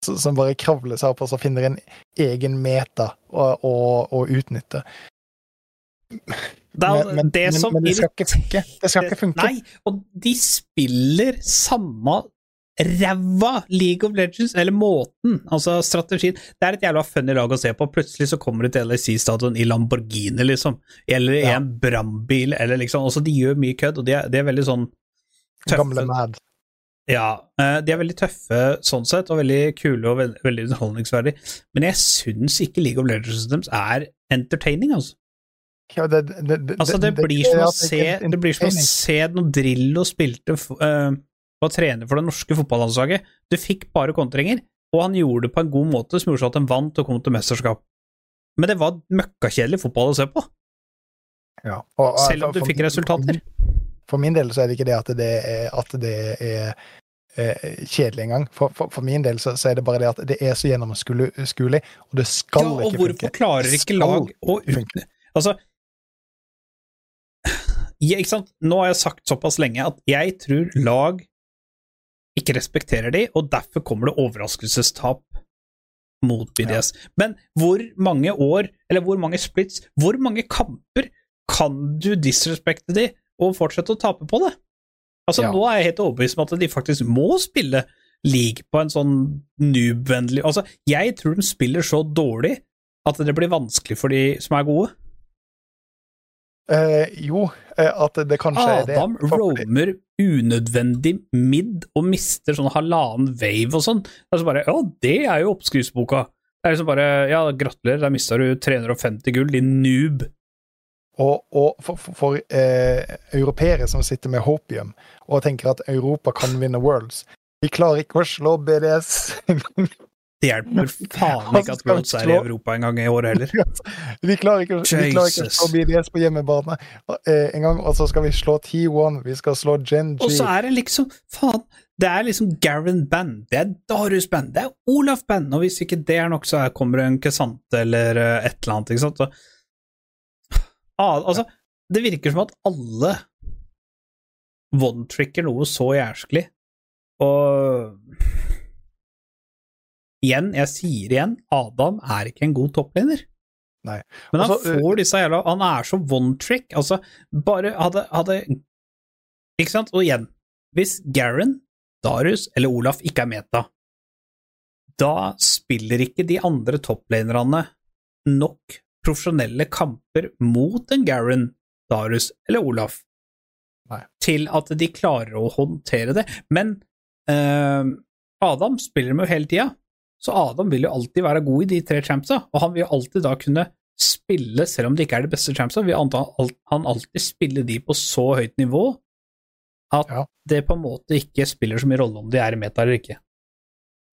som bare kravler seg opp og så finner en egen meta å, å, å utnytte. Det er Men- det men- som men det skal ikke funke. Det skal ikke funke. Nei, og de spiller samme ræva League of Legends, eller måten, altså strategien. Det er et jævla funny lag å se på. Plutselig så kommer det til LSC-stadion i Lamborghini, liksom. Eller i Ja. en brannbil, eller liksom. Altså, de gjør mye kødd, og de er, de er veldig sånn Gamle tøffe. Mad. Ja, eh, de er veldig tøffe sånn sett, og veldig kule og veld, veldig underholdningsverdige. Men jeg syns ikke League of Legends Systems er entertaining, altså. Ja, det, det, det, Altså, det blir som å se, det blir som å se når Drillo spilte uh, var og trene for det norske fotballandslaget. Du fikk bare kontringer, og han gjorde det på en god måte som gjorde at han vant og kom til mesterskap. Men det var møkkakjedelig fotball å se på, Ja, og- og- selv om du fikk resultater. For min del så er det ikke det at det er, at det er eh, kjedelig engang. For, for, for min del så, så er det bare det at det er så gjennomskuelig, og det skal Ja, og ikke hvorfor funke. klarer ikke lag å funke. utnytte Altså ja, ikke sant? Nå har jeg sagt såpass lenge at jeg tror lag ikke respekterer de, og derfor kommer det overraskelsestap mot BDS. Men hvor mange år, eller hvor mange splits, hvor mange kamper kan du disrespekte de og fortsette å tape på det? Altså, Ja. nå er jeg helt overbevist om at de faktisk må spille league på en sånn noob-vennlig Altså, jeg tror de spiller så dårlig at det blir vanskelig for de som er gode. Eh, jo, eh, at det kanskje er det. Adam roamer unødvendig mid og mister sånn halvannen wave og sånn. Det er så bare Ja, det er jo oppskriftsboka. Det er liksom bare Ja, gratulerer, der mista du 350 gull, din noob. Og, og for, for, for eh, europeere som sitter med hopium og tenker at Europa kan vinne Worlds Vi klarer ikke å slå BDS. Det hjelper faen ikke at Worlds er i Europa en gang i året heller. vi, klarer ikke, vi klarer ikke å slå BDS på hjemmebane eh, en gang, og så skal vi slå T1, vi skal slå Gen G. Og så er det liksom Faen, det er liksom Garen Band, det er Darius Band, det er Olaf Band, og hvis ikke det er nok, så er- kommer det en Kesante eller eh, et eller annet, ikke sant? Så, altså, det virker som at alle one-tricker noe så jævlig, og Igjen, jeg sier igjen, Adam er ikke en god toppliner. Nei. Men han Altså, får disse jævla Han er så one-trick, altså, bare hadde, hadde Ikke sant? Og igjen, hvis Garen, Darius eller Olaf ikke er meta, da spiller ikke de andre topplanerne nok profesjonelle kamper mot en Garen, Darius eller Olaf Nei. til at de klarer å håndtere det. Men eh, Adam spiller med jo hele tida, så Adam vil jo alltid være god i de tre champsa, og han vil jo alltid da kunne spille, selv om det ikke er de beste champsa, vil han alltid spille de på så høyt nivå at Ja. det på en måte ikke spiller så mye rolle om de er i meta eller ikke.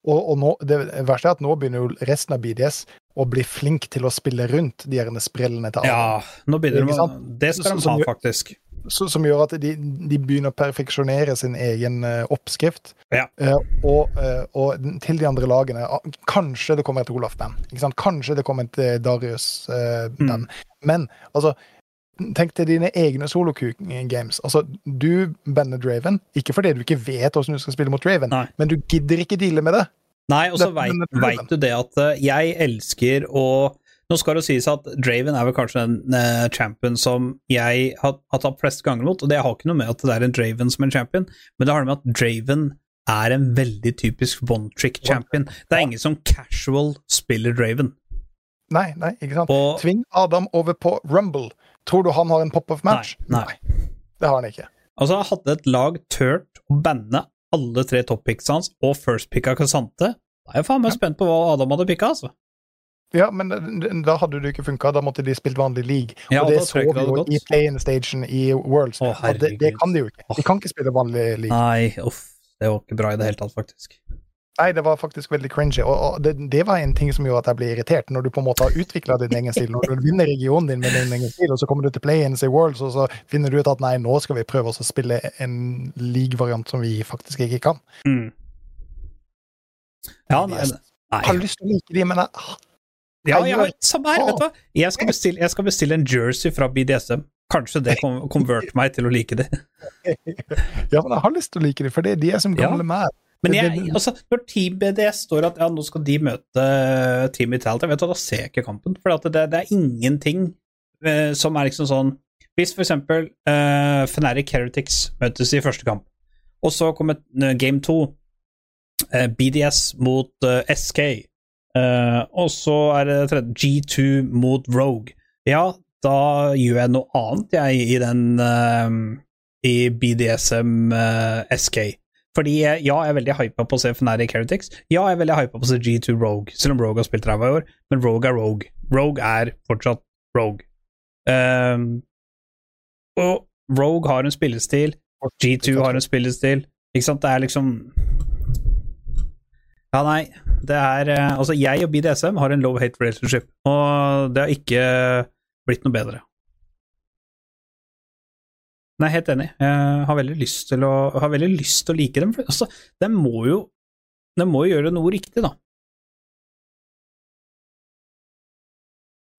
Og, og nå, det verste er at nå begynner jo resten av BDS å bli flink til å spille rundt de gjerne sprellene til Adam. Ja, nå begynner de? Det skal de som ha, faktisk. Som, som gjør at de, de begynner å perfeksjonere sin egen eh, oppskrift. Ja. Uh, og, uh, og til de andre lagene ah, Kanskje det kommer et Olaf-band. Kanskje det kommer et Darius-band. Men altså Tenk til dine egne solo-games. Altså, du banner Draven, ikke fordi du ikke vet hvordan du skal spille mot Draven, Nei. men du gidder ikke deale med det. Nei, og så veit du det at eh, jeg elsker å Nå skal det sies at Draven er vel kanskje den uh, champion som jeg har, har tatt flest ganger mot, og det har ikke noe med at det er en Draven som en champion, men det har med at Draven er en veldig typisk one trick champion. Det er ingen som casual spiller Draven. Nei, nei, ikke sant? Og Tving Adam over på Rumble. Tror du han har en pop-off match? Nei, nei. Det har han ikke. altså, hadde et lag turt å banne alle tre top-picks hans og first-picka av da er jeg faen meg spent på hva Adam hadde picka, altså. Ja, men da- hadde det ikke funka. Da måtte de spilt vanlig league. Ja, og det så vi jo i play-in-stagen i Worlds. Å, det, det kan de jo ikke. De kan ikke spille vanlig league. Nei, uff, det var ikke bra i det hele tatt, faktisk. Nei, det var faktisk veldig cringy. Og, og det, det var en ting som gjorde at jeg ble irritert. Når du på en måte har utvikla din egen stil, når du vinner regionen din med din egen stil, og så kommer du til play-ins i Worlds, og så finner du ut at nei, nå skal vi prøve oss å spille en league-variant som vi faktisk ikke kan. Mm. Ja, nei, Jeg har lyst til å like de, men jeg, Ja, ja, samme her, vet du hva. Jeg skal, bestille, jeg skal bestille en jersey fra BDSM. Kanskje det konverter meg til å like det. ja, men jeg har lyst til å like de, for det, de er som Ja. gamle meg. Men jeg, altså, når Team BDS står at ja, nå skal de møte Team Vitality, vet du, da ser jeg ikke kampen. For det, det er ingenting eh, som er liksom sånn Hvis for eksempel eh, Fnatic Heretics møtes i første kamp, og så kommer eh, game to, eh, BDS mot eh, SK, eh, og så er det tredje G2 mot Rogue, ja, da gjør jeg noe annet, jeg, i den eh, I BDSM eh, SK. Fordi eh, ja, jeg er veldig hypa på å se Fnatic Heretics. Ja, jeg er veldig hypa på å se G2 Rogue, selv om Rogue har spilt ræva i år. Men Rogue er Rogue. Rogue er fortsatt Rogue. Um, og Rogue har en spillestil, og G2 har en spillestil. Ikke sant? Det er liksom Ja, nei. Det er eh, Altså, jeg og BDSM har en low hate relationship, og det har ikke blitt noe bedre. Nei, helt enig. Jeg har veldig lyst til å, lyst til å like dem. For, altså, de må jo de må jo gjøre noe riktig, da.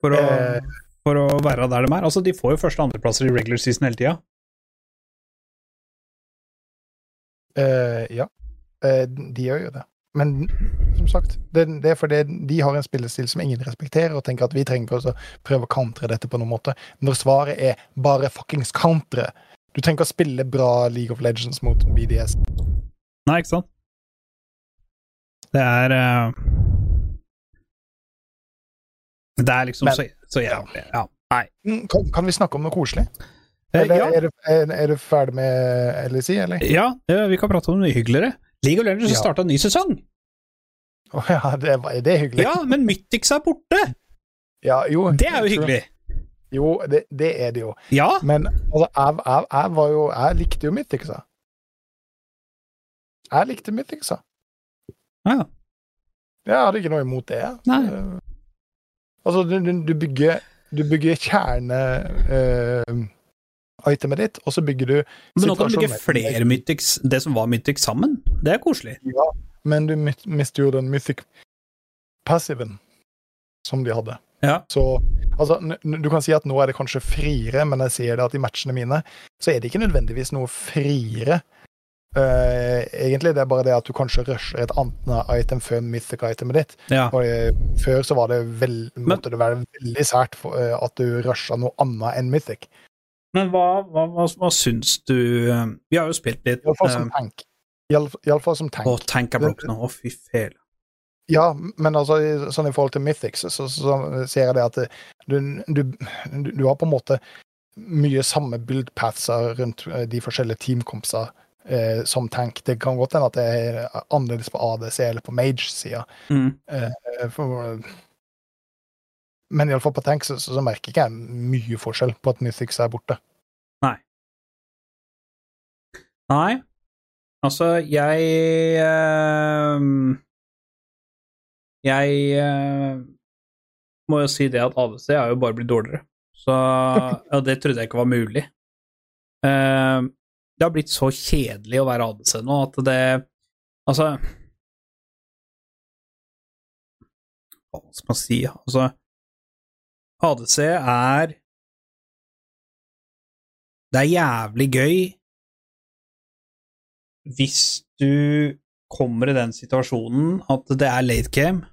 For å, Eh. for å være der de er. Altså, de får jo første- og andreplasser i regular season hele tida. Eh, ja, Eh, de gjør jo det. Men som sagt, det, det er fordi de har en spillestil som ingen respekterer, og tenker at vi trenger å prøve å countre dette på noen måte. Når svaret er bare fuckings countre. Du trenger ikke å spille bra League of Legends mot BDS. Nei, ikke sant? Det er uh... Det er liksom Men- så, så jævlig. Ja. Nei. Mm, Kan, kan vi snakke om noe koselig? Eh, Eller, ja. er, du, er, er du ferdig med LSI, eller? ja, vi kan prate om noe hyggeligere. League of Legends Ja. starta en ny sesong. Å ja, det, det er hyggelig? Ja, men Mythics er borte! Ja, jo, Det er jo hyggelig. Jo, det, det er det jo. Ja. Men altså, jeg, jeg, jeg var jo Jeg likte jo Mythicsa. Jeg likte Mythicsa. ja. Jeg hadde ikke noe imot det. Nei. Eh, altså, du, du, du bygger Du bygger kjerne uh, itemet ditt, og så bygger du Men nå kan du bygge flere Mythics, det som var Mythics sammen. Det er koselig. Ja, men du mister jo den mythic passiven som de hadde. Ja. Så altså, du kan si at nå er det kanskje friere, men jeg ser det at i matchene mine så er det ikke nødvendigvis noe friere. Uh, egentlig det er bare det at du kanskje rusher et annet item før mythic-itemet ditt. ja. Og, uh, før så var det vel, måtte det være veldig sært for, uh, at du rusha noe annet enn mythic. Men hva, hva, hva, hva syns du Vi har jo spilt litt Iallfall som tank. Iallfall som tank. Å, tank er broken nå. Å, fy fæl. Ja, men altså, sånn i forhold til Mythics, så, så ser jeg det at du, du, du, du har på en måte mye samme build-patser rundt eh, de forskjellige teamkompser eh, som tank. Det kan godt hende at det er annerledes på ADC eller på Mage-sida. Mm. Eh, for- men iallfall på tank så, så, merker ikke jeg mye forskjell på at Mythics er borte. Nei, altså, jeg eh, Jeg eh, må jo si det at ADC er jo bare blitt dårligere. Så Og det trodde jeg ikke var mulig. eh, det har blitt så kjedelig å være ADC nå at det Altså Hva skal man si? Altså ADC er Det er jævlig gøy hvis du kommer i den situasjonen at det er late game,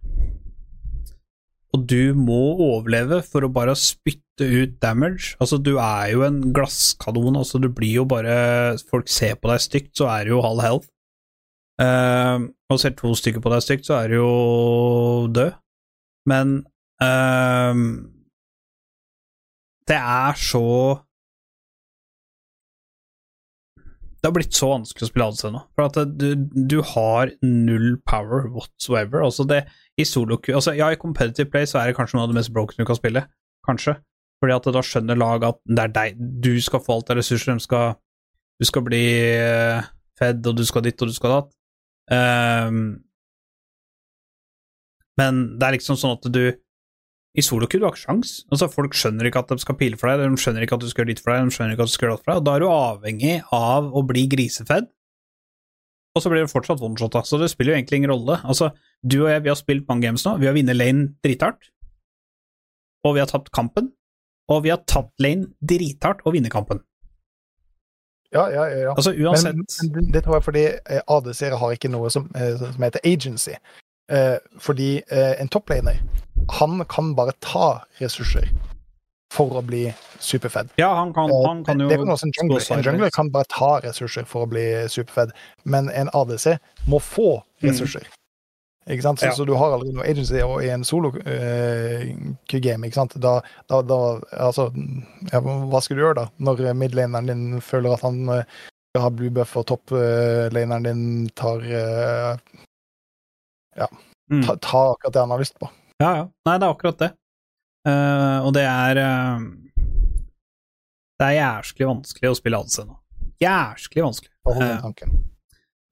og du må overleve for å bare spytte ut damage. Altså, du er jo en glasskanon, altså du blir jo bare Folk ser på deg stygt, så er du jo halv health. Uh, og ser to stykker på deg stygt, så er du jo død. Men uh, Det er så Det har blitt så vanskelig å spille ADC nå, for at du, du har null power whatsoever. Altså det, i solo altså Ja, i competitive play så er det kanskje noe av det mest broken du kan spille, kanskje. Fordi at da skjønner laget at det er deg, du skal få alt av ressurser, skal, du skal bli uh, fed, og du skal ditt, og du skal datt. Um, men det er liksom sånn at du i solokull du har ikke sjans. Altså, folk skjønner ikke at de skal pile for deg, de skjønner ikke at du skal gjøre ditt for deg, de skjønner ikke at du skal gjøre alt for deg, og da er du avhengig av å bli grisefedd. Og så blir det fortsatt one-shotta, så det spiller jo egentlig ingen rolle. Altså, du og jeg, vi har spilt mange games nå, vi har vunnet lane drithardt, og vi har tapt kampen, og vi har tapt lane drithardt og vunnet kampen. Ja, ja, ja. ja. Altså, uansett Men, men det tror jeg fordi eh, AD-seere har ikke noe som, eh, som heter agency. Eh, fordi eh, en topplaner, han kan bare ta ressurser for å bli superfed. Ja, han kan, han kan jo det kan også en jungler. En jungler kan bare ta ressurser for å bli superfed, men en ADC må få ressurser. Ikke sant? Så, Mm. Ja. så du har aldri noe agency og i en solo-game, ikke sant. Da, da, da Altså, ja, hva skal du gjøre da, når midlaneren din føler at han eh, skal ha blue buff, og topplaneren din tar Ja, Mm. ta, tar akkurat det han har lyst på. Ja, ja. Nei, det er akkurat det. Uh, og det er uh, Det er jævlig vanskelig å spille ADC nå. Jævlig vanskelig. Tanken.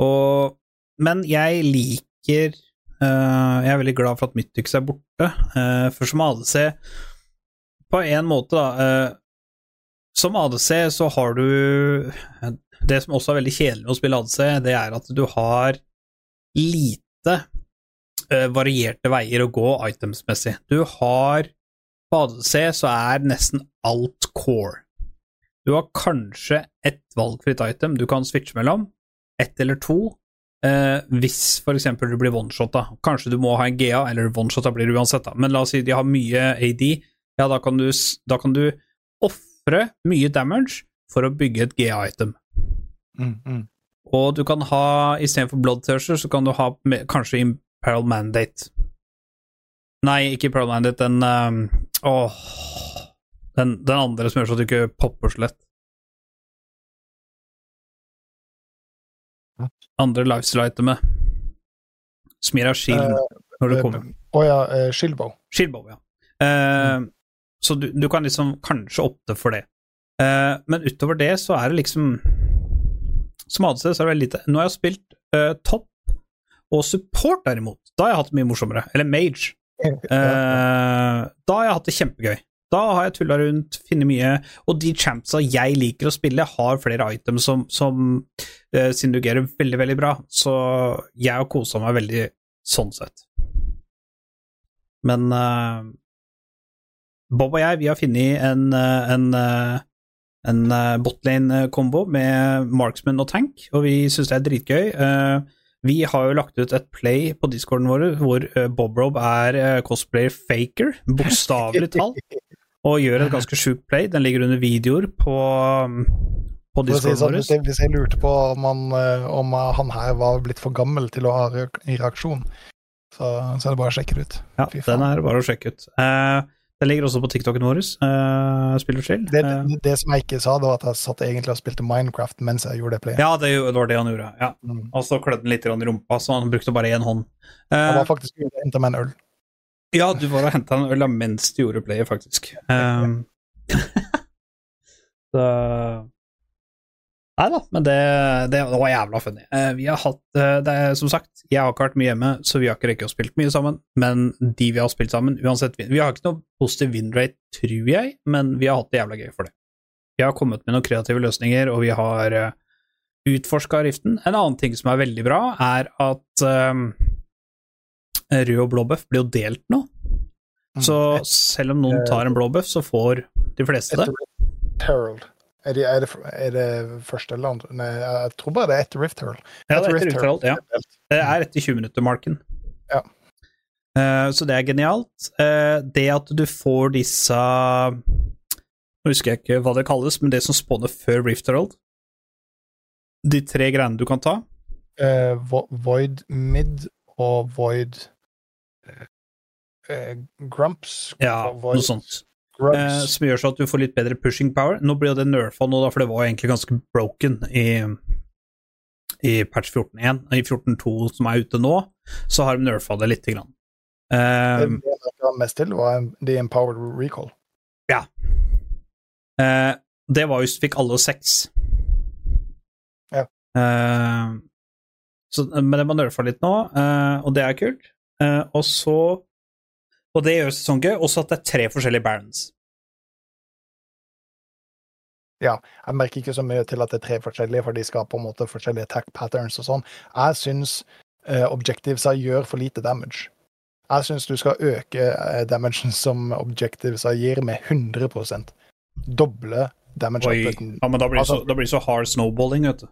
Og, men jeg liker Jeg er veldig glad for at Mythics er borte, for som ADC På en måte, da Som ADC så har du Det som også er veldig kjedelig med å spille ADC, det er at du har lite varierte veier å gå itemsmessig. Du har På ADC så er nesten alt core. Du har kanskje ett valgfritt item du kan switche mellom, ett eller to, eh, hvis eksempel du blir one-shotta. Kanskje du må ha en GA, eller one-shotta blir du uansett, da. Men la oss si de har mye AD, ja, da kan du, da kan du ofre mye damage for å bygge et GA-item. Mm, mm. Og du kan ha, istedenfor Bloodthirster, så kan du ha kanskje Imperial Mandate. Nei, ikke Pearl Mandate, den um, Åh den, den andre som gjør så at du ikke popper så lett. Andre lifestyle-itemet. Smir av shield når du kommer. Å ja, uh, Shilbow. Shieldbow, ja. Eh, Så du, du kan liksom kanskje opte for det. Uh, men utover det så er det liksom Som ADC så er det veldig lite. Nå har jeg spilt eh, topp og support, derimot. Da har jeg hatt det mye morsommere. Eller mage. Eh, da har jeg hatt det kjempegøy. Da har jeg tulla rundt, funnet mye Og de champsa jeg liker å spille, har flere items som, som eh, synergerer veldig, veldig bra. Så jeg har kosa meg veldig sånn sett. Men eh, Bob og jeg, vi har funnet en, eh, en, eh, en eh, botlane-kombo med Marksman og Tank, og vi syns det er dritgøy. Eh, vi har jo lagt ut et play på discorden vår hvor Bobrob Bob-Rob er eh, cosplayer faker, bokstavelig talt, og gjør et ganske sjukt play. Den ligger under videoer på, um, på si discorden sånn, vår. hvis, jeg, hvis jeg lurte på om han, eh, om han her var blitt for gammel til å ha reak- reaksjon, så, så er det bare å sjekke det ut. Ja, den er bare å sjekke ut. Eh, den ligger også på TikToken vår, uh, spiller chill. Det, Eh, det, det som jeg ikke sa, det var at jeg satt egentlig og spilte Minecraft mens jeg gjorde det playet. ja, det var det han gjorde. Ja. Mm. Og så klødde han litt i rumpa, så han brukte bare én hånd. Jeg Eh, var faktisk ute og henta meg en øl. ja, du var og henta en øl mens du gjorde playet, faktisk. Um, så Nei da, men det, det, var jævla funny. Eh, vi har hatt eh, det er, Som sagt, jeg har ikke vært mye hjemme, så vi har ikke rekket å spille mye sammen. Men de vi har spilt sammen, uansett Vi har ikke noe positiv winrate, tror jeg, men vi har hatt det jævla gøy for det. Vi har kommet med noen kreative løsninger, og vi har uh, utforska riften. En annen ting som er veldig bra, er at um, rød og blå bøff blir jo delt nå. Så selv om noen tar en blå bøff, så får de fleste det. Herald. Er det, er, det, er det første eller andre? Nei, jeg tror bare det er etter Rift Herald. Ja, det er Etter Rift Herald, ja. Det er etter 20-minutter-marken. Ja. Uh, så det er genialt. Uh, det at du får disse Nå husker jeg ikke hva det kalles, men det som spåner før Rift Herald De tre greiene du kan ta. Uh, Vo- Void Mid og Void Grumps. Ja, Void noe sånt. Eh, som gjør så at du får litt bedre pushing power. Nå blir jo det nerfa nå, da, for det var egentlig ganske broken i, i patch 14.1. I 14.2 som er ute nå, så har de nerfa det lite grann. Eh, det jeg merket mest til, var The Empowered Recall. Eh, det var hvis du fikk alle seks. Ja. Eh, så, men det var nerfa litt nå, eh, og det er kult. Eh, og så Og det gjør sesongen gøy, også at det er tre forskjellige barons. Ja, Jeg merker ikke så mye til at det er tre forskjellige, for de skal på en måte forskjellige attack patterns og sånn. Jeg syns uh, objectivesa gjør for lite damage. Jeg syns du skal øke uh, damagen som objectivesa gir, med 100% Doble damage Oi. Ja, men da blir, det så, Altså- da blir det så hard snowballing, vet du.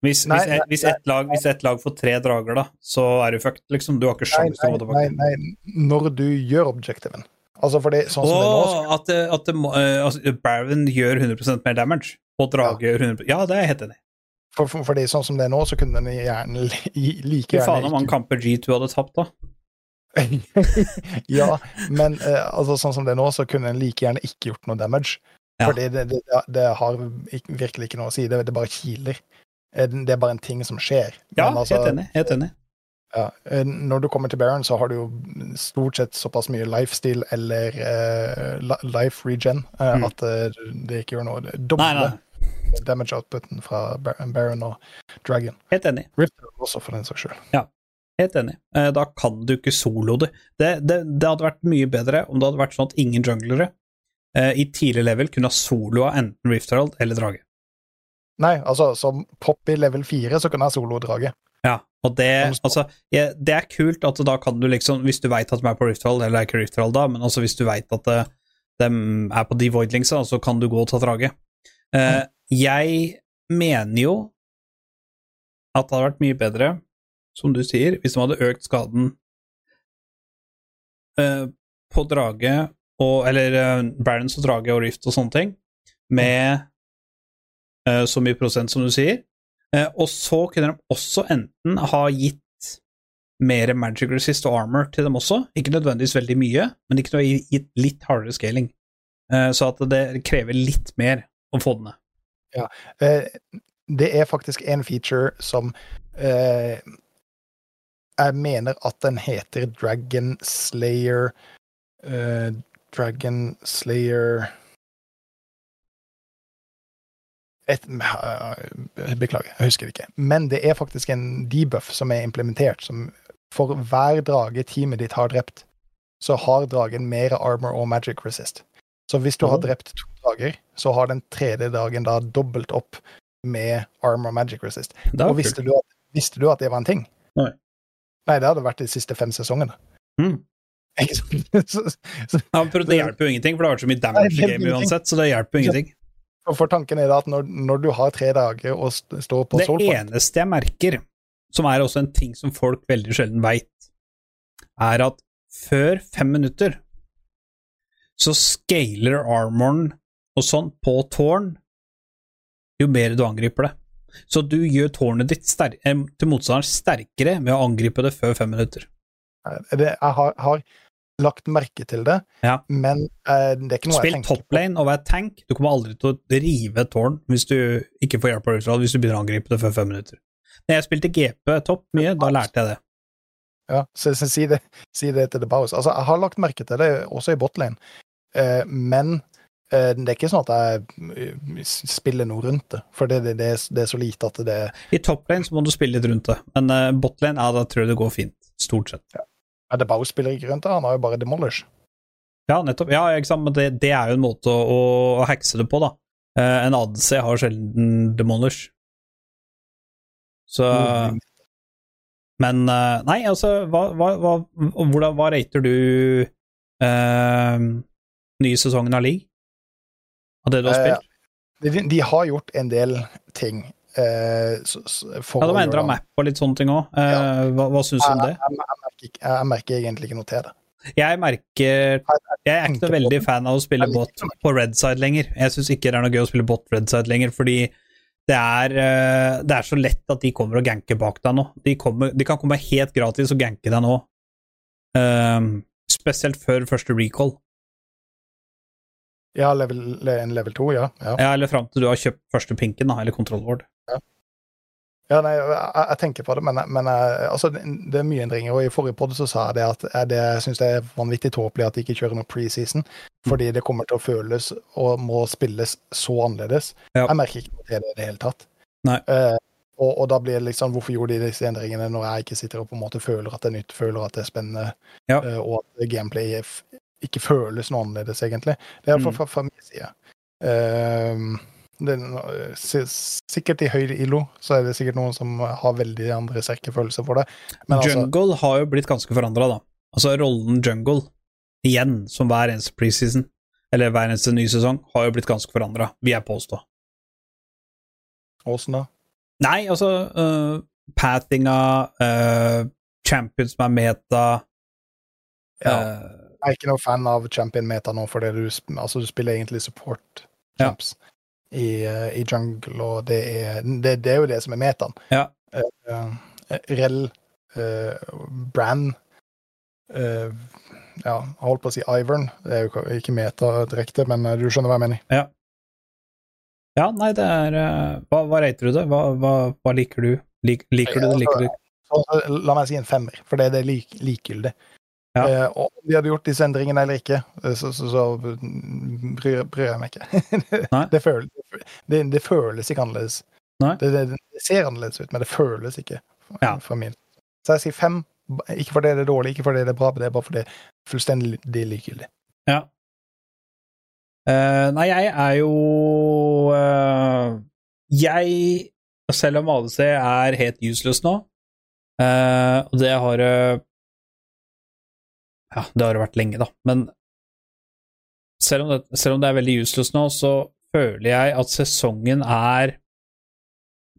Hvis, Nei, hvis, et, nei, hvis, et lag, hvis et, lag får tre drager, da, så er du fucked, liksom. Du har ikke Nei, til å gå tilbake. nei, når du gjør objectiven. Altså fordi sånn som det er nå, at, det, at det, må- eh, altså, Baron gjør 100% mer damage, og drage gjør 100 Ja, det er jeg helt enig i. for, for, fordi sånn som det er nå, så kunne den gjerne like gjerne Fy faen om han mange kamper G2 hadde tapt, da. ja, men uh, altså, sånn som det er nå, så kunne den like gjerne ikke gjort noe damage. Ja. Fordi det, det, det har ikke, virkelig ikke noe å si. Det, det bare kiler. Det er bare en ting som skjer. Ja, altså, helt enig. Helt enig. Ja, eh, når du kommer til Baron, så har du jo stort sett såpass mye lifestyle eller uh, life regen eh, Mm. at uh, det ikke gjør noe. Doble damage outputen fra Baron og Dragon. helt enig. Rifter også, for den saks skyld. Helt enig. Da kan du ikke solo det. Det, det. det hadde vært mye bedre om det hadde vært sånn at ingen junglere i tidlig level kunne ha soloa enten Rift Herald eller drage. Nei, altså, som pop i level 4, så kan jeg solo-drage. Ja, og det, altså, det er kult at da kan du liksom, hvis du veit at de er på Rift Herald, eller er ikke Rift Herald da, men altså hvis du veit at eh, de er på devoidlingsa så kan du gå og ta drage. Uh, jeg mener jo at det hadde vært mye bedre, som du sier, hvis de hadde økt skaden uh, på drage og Eller uh, Barents og drage og Rift og sånne ting, med så mye prosent som du sier. Eh, og så kunne de også enten ha gitt mer magic resist og armor til dem også. Ikke nødvendigvis veldig mye, men de kunne ha gitt litt hardere scaling. Eh, så at det krever litt mer å få den ned. Ja, det er faktisk en feature som eh, Jeg mener at den heter Dragon Slayer eh, Dragon Slayer et, eh, Beklager, jeg husker det ikke. Men det er faktisk en debuff som er implementert. Som for hver drage teamet ditt har drept, så har dragen mer armor og magic resist. Så hvis du har drept to drager, så har den tredje dagen da dobbelt opp med armor og magic resist. Og visste du, at, visste du at det var en ting? Nei. Nei, det hadde vært de siste fem sesongene. Mm. Ikke sant? så, så, Ja, men det hjelper jo ingenting, for det har vært så mye damage i gamet uansett, så det hjelper jo ingenting. For- tanken er da at når, når du har tre dager og står på Det eneste jeg merker, som er også en ting som folk veldig sjelden veit, er at før fem minutter så scaler armoren og sånn på tårn jo mer du angriper det. Så du gjør tårnet ditt eh, til motstanderen sterkere med å angripe det før fem minutter. det, Jeg har, har lagt merke til det, Ja. men eh, det er ikke noe Spill jeg tenker på. toplane og vær tank. Du kommer aldri til å rive et tårn hvis du ikke får hjelp av Ritual hvis du begynner å angripe det før fem minutter. Når jeg spilte GP topp mye, da lærte jeg det. Ja, så, så si, det, si det til The Bows. Altså, jeg har lagt merke til det også i botlane, eh, men eh, det er ikke sånn at jeg eh, spiller noe rundt det, for det, det, det, er, det er så lite at det I top lane så må du spille litt rundt det, men uh, botlane, ja, da tror jeg det går fint. Stort sett. ja, The Bows spiller ikke rundt det, han har jo bare Demolish. Ja, nettopp. Ja, ikke sant, men det, det er jo en måte å, å hekse det på, da. Uh, en ADC har sjelden demolish. Så Mm. Men uh, Nei, altså, hva, hva, hva, hvordan, hva rater du uh, nye sesongen av League? Av det du har Eh, spilt? De, de har gjort en del ting. eh, for Ja, de har endra map og litt sånne ting òg. Ja. Hva, hva syns du om det? Merker, jeg merker egentlig ikke noe til det. Jeg merker Jeg er ikke noe veldig fan av å spille bot på red side lenger. Jeg syns ikke det er noe gøy å spille bot red side lenger, fordi det er, eh, det er så lett at de kommer og ganker bak deg nå. De, kommer, de kan komme helt gratis og ganke deg nå. Um, spesielt før første recall. Ja, level, en level 2, ja. ja. Ja, eller fram til du har kjøpt første pinken, da, eller control ward. Ja, nei, jeg, jeg tenker på det, men, men altså, det, er mye endringer. og I forrige podd så sa jeg det at jeg, det, jeg syns det er vanvittig tåpelig at de ikke kjører noe preseason, fordi det kommer til å føles og må spilles så annerledes. Ja. Jeg merker ikke til det i det hele tatt. Eh, og, og da blir det liksom Hvorfor gjorde de disse endringene når jeg ikke sitter og på en måte føler at det er nytt, føler at det er spennende, Ja. uh, og at gameplay ikke føles noe annerledes, egentlig. Det er iallfall Mm. fra, fra min side. Eh, er sikkert i høy ILO så er det sikkert noen som har veldig andre sterke følelser for det. Men altså, jungle har jo blitt ganske forandra, da. Altså rollen jungle, igjen, som hver eneste preseason, eller hver eneste ny sesong, har jo blitt ganske forandra, vil jeg påstå. åssen da? Nei, altså uh, Pathinga, uh, champions som er meta Ja. uh, Jeg er ikke noe fan av champion meta nå, fordi du, altså, du spiller egentlig support Ja. I, eh, i jungle, og det er, det, det er jo det som er metaen. Ja. Uh, eh, Rell, uh, Bran uh, Ja, holdt på å si Ivern. Det er jo ikke meta direkte, men eh, du skjønner hva jeg mener. Ja, nei, det er hva, hva rater du det? Hva, hva, hva liker du? Lik, liker du det, liker du ikke? Så, så, la meg si en femmer, for det, det er lik, likegyldig. Ja. Eh, og om de hadde gjort disse endringene eller ikke, eh, så, så, så bryr, bryr jeg meg ikke. Det, føles, det, det føles ikke annerledes. Det, ser annerledes ut, men det føles ikke Ja. for min. Så jeg sier fem, ikke fordi det er dårlig, ikke fordi det er bra, men det er bare fordi det er fullstendig likegyldig. Ja. Uh, nei, jeg er jo uh, Jeg, selv om ADC er helt useless nå, uh, og det har det Ja, det har det vært lenge, da, men selv om, det, selv om det er veldig useless nå, så føler jeg at sesongen er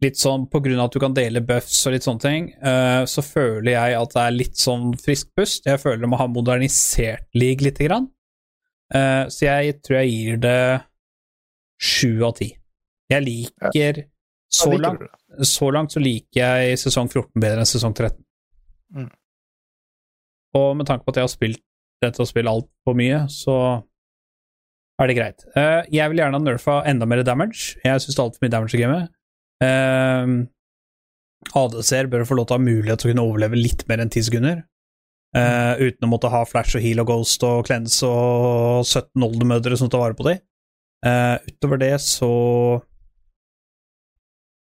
litt sånn på grunn av at du kan dele buffs og litt sånne ting, uh, så føler jeg at det er litt sånn frisk pust. Jeg føler de må ha modernisert league lite grann. Uh, så jeg tror jeg gir det sju av ti. Jeg liker så, langt, så langt så liker jeg sesong 14 bedre enn sesong 13. Mm. Og med tanke på at jeg har spilt dette og spilt altfor mye, så er det greit. Uh, jeg vil gjerne ha nerfa enda mer damage. Jeg syns det er altfor mye damage i gamet. Uh, ADC-er bør få lov til å ha mulighet til å kunne overleve litt mer enn ti sekunder. Uh, uten å måtte ha flash og heal og ghost og cleanse og 17 oldemødre som tar vare på dem. Eh, utover det så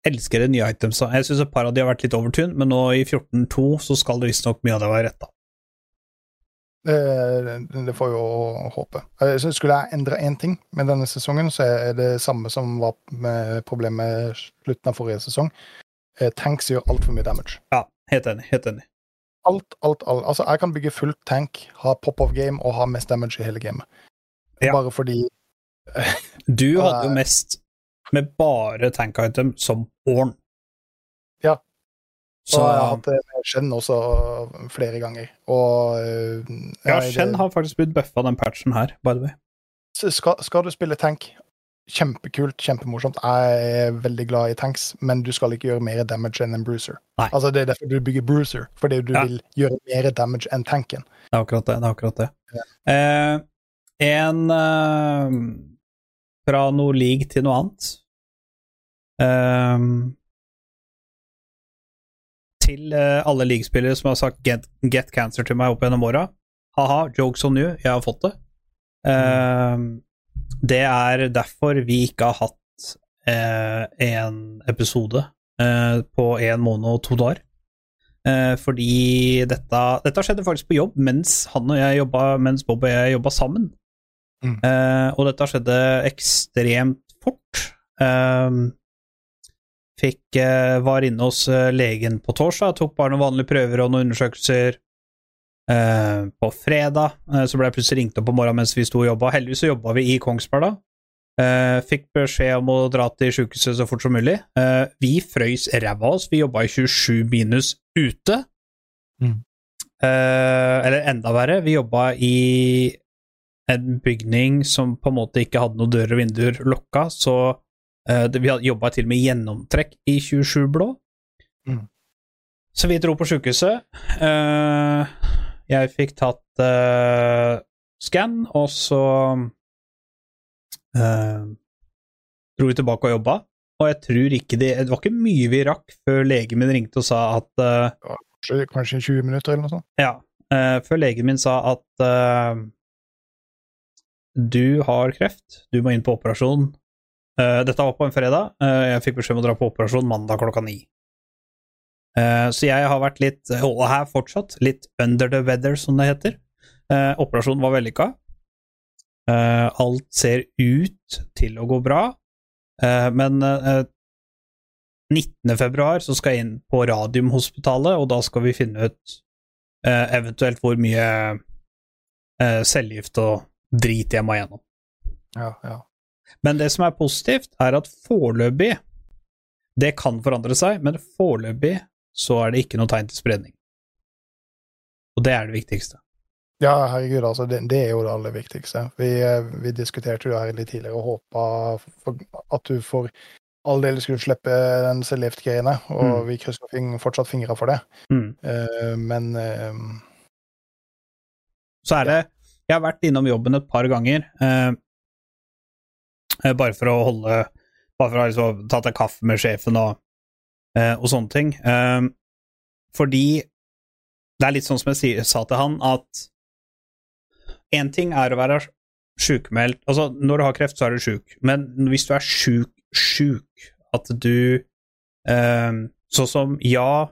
elsker jeg de nye itemsa. Jeg syns et par av de har vært litt overtune, men nå i 14.2 så skal det visstnok mye av det være retta. Det, det får jo håpe. Eh, skulle jeg endre én ting med denne sesongen, så er det samme som var med problemet slutten av forrige sesong. Eh, Tanks gjør altfor mye damage. Ja, helt enig. Helt enig. Alt, alt, alt. Altså, jeg kan bygge fullt tank, ha pop-off game og ha mest damage i hele gamet. Ja. Bare fordi Du hadde jo mest med bare tank-item som Orn. Ja. Så Og jeg har hatt det med Shen også flere ganger. Og eh, Ja, Shen har faktisk blitt buffa den patchen her, by the way. Skal, skal du spille tank, kjempekult, kjempemorsomt. Jeg er veldig glad i tanks, men du skal ikke gjøre mer damage enn en bruiser. Nei. Altså Det er derfor du bygger bruiser, fordi du Ja. vil gjøre mer damage enn tanken. Det er akkurat det. det, er akkurat det. Eh, en eh, fra noe league til noe annet. Eh, til eh, alle leaguespillere som har sagt get, 'get cancer' til meg opp gjennom åra. Ha-ha, jokes on you, jeg har fått det. Eh, det er derfor vi ikke har hatt uh, en episode uh, på en måned og to dager. Fordi dette, dette skjedde faktisk på jobb mens han og jeg jobba, mens Bob og jeg jobba sammen. Mm. Og dette skjedde ekstremt fort. Eh, fikk eh, Var inne hos eh, legen på torsdag, tok bare noen vanlige prøver og noen undersøkelser. Eh, på fredag så ble jeg plutselig ringt opp på morgenen mens vi sto og jobba. Heldigvis så jobba vi i Kongsberg da. Fikk beskjed om å dra til sykehuset så fort som mulig. Vi frøys ræva av oss. Vi jobba i 27 minus ute. Mm. Eller enda verre, vi jobba i en bygning som på en måte ikke hadde noen dører og vinduer lokka, så vi jobba til og med gjennomtrekk i 27 blå. Mm. Så vi dro på sjukehuset. Eh, jeg fikk tatt uh, scan, og så eh, dro vi tilbake og jobba. Og jeg tror ikke det Det var ikke mye vi rakk før legen min ringte og sa at eh, Kanskje, kanskje 20 minutter eller noe sånt. ja, eh, før legen min sa at eh, du har kreft, du må inn på operasjon. Eh, dette var på en fredag. eh, jeg fikk beskjed om å dra på operasjon mandag klokka ni. Eh, så jeg har vært litt, og her fortsatt, litt under the weather, som det heter. Operasjonen var vellykka. Alt ser ut til å gå bra, men eh, 19. februar så skal jeg inn på Radiumhospitalet, og da skal vi finne ut eventuelt hvor mye selvgift og drit jeg må gjennom. Ja, ja. Men det som er positivt, er at foreløpig Det kan forandre seg, men foreløpig så er det ikke noe tegn til spredning. Og det er det viktigste. Ja, herregud, altså, det, det er jo det aller viktigste. Vi, eh, vi diskuterte jo her litt tidligere og håpa at du for all del skulle slippe den cellegift-greiene, og Mm. vi krysser fortsatt fingra for det. Mm. Uh, men uh, Så er det Jeg har vært innom jobben et par ganger, eh, bare for å holde Bare for å ha liksom, tatt en kaffe med sjefen og, eh, og sånne ting. Eh, fordi det er litt sånn som jeg sier, sa til han, at én ting er å være sjukmeldt Altså, når du har kreft, så er du sjuk, men hvis du er sjuk, sjuk, at du eh, Sånn som, ja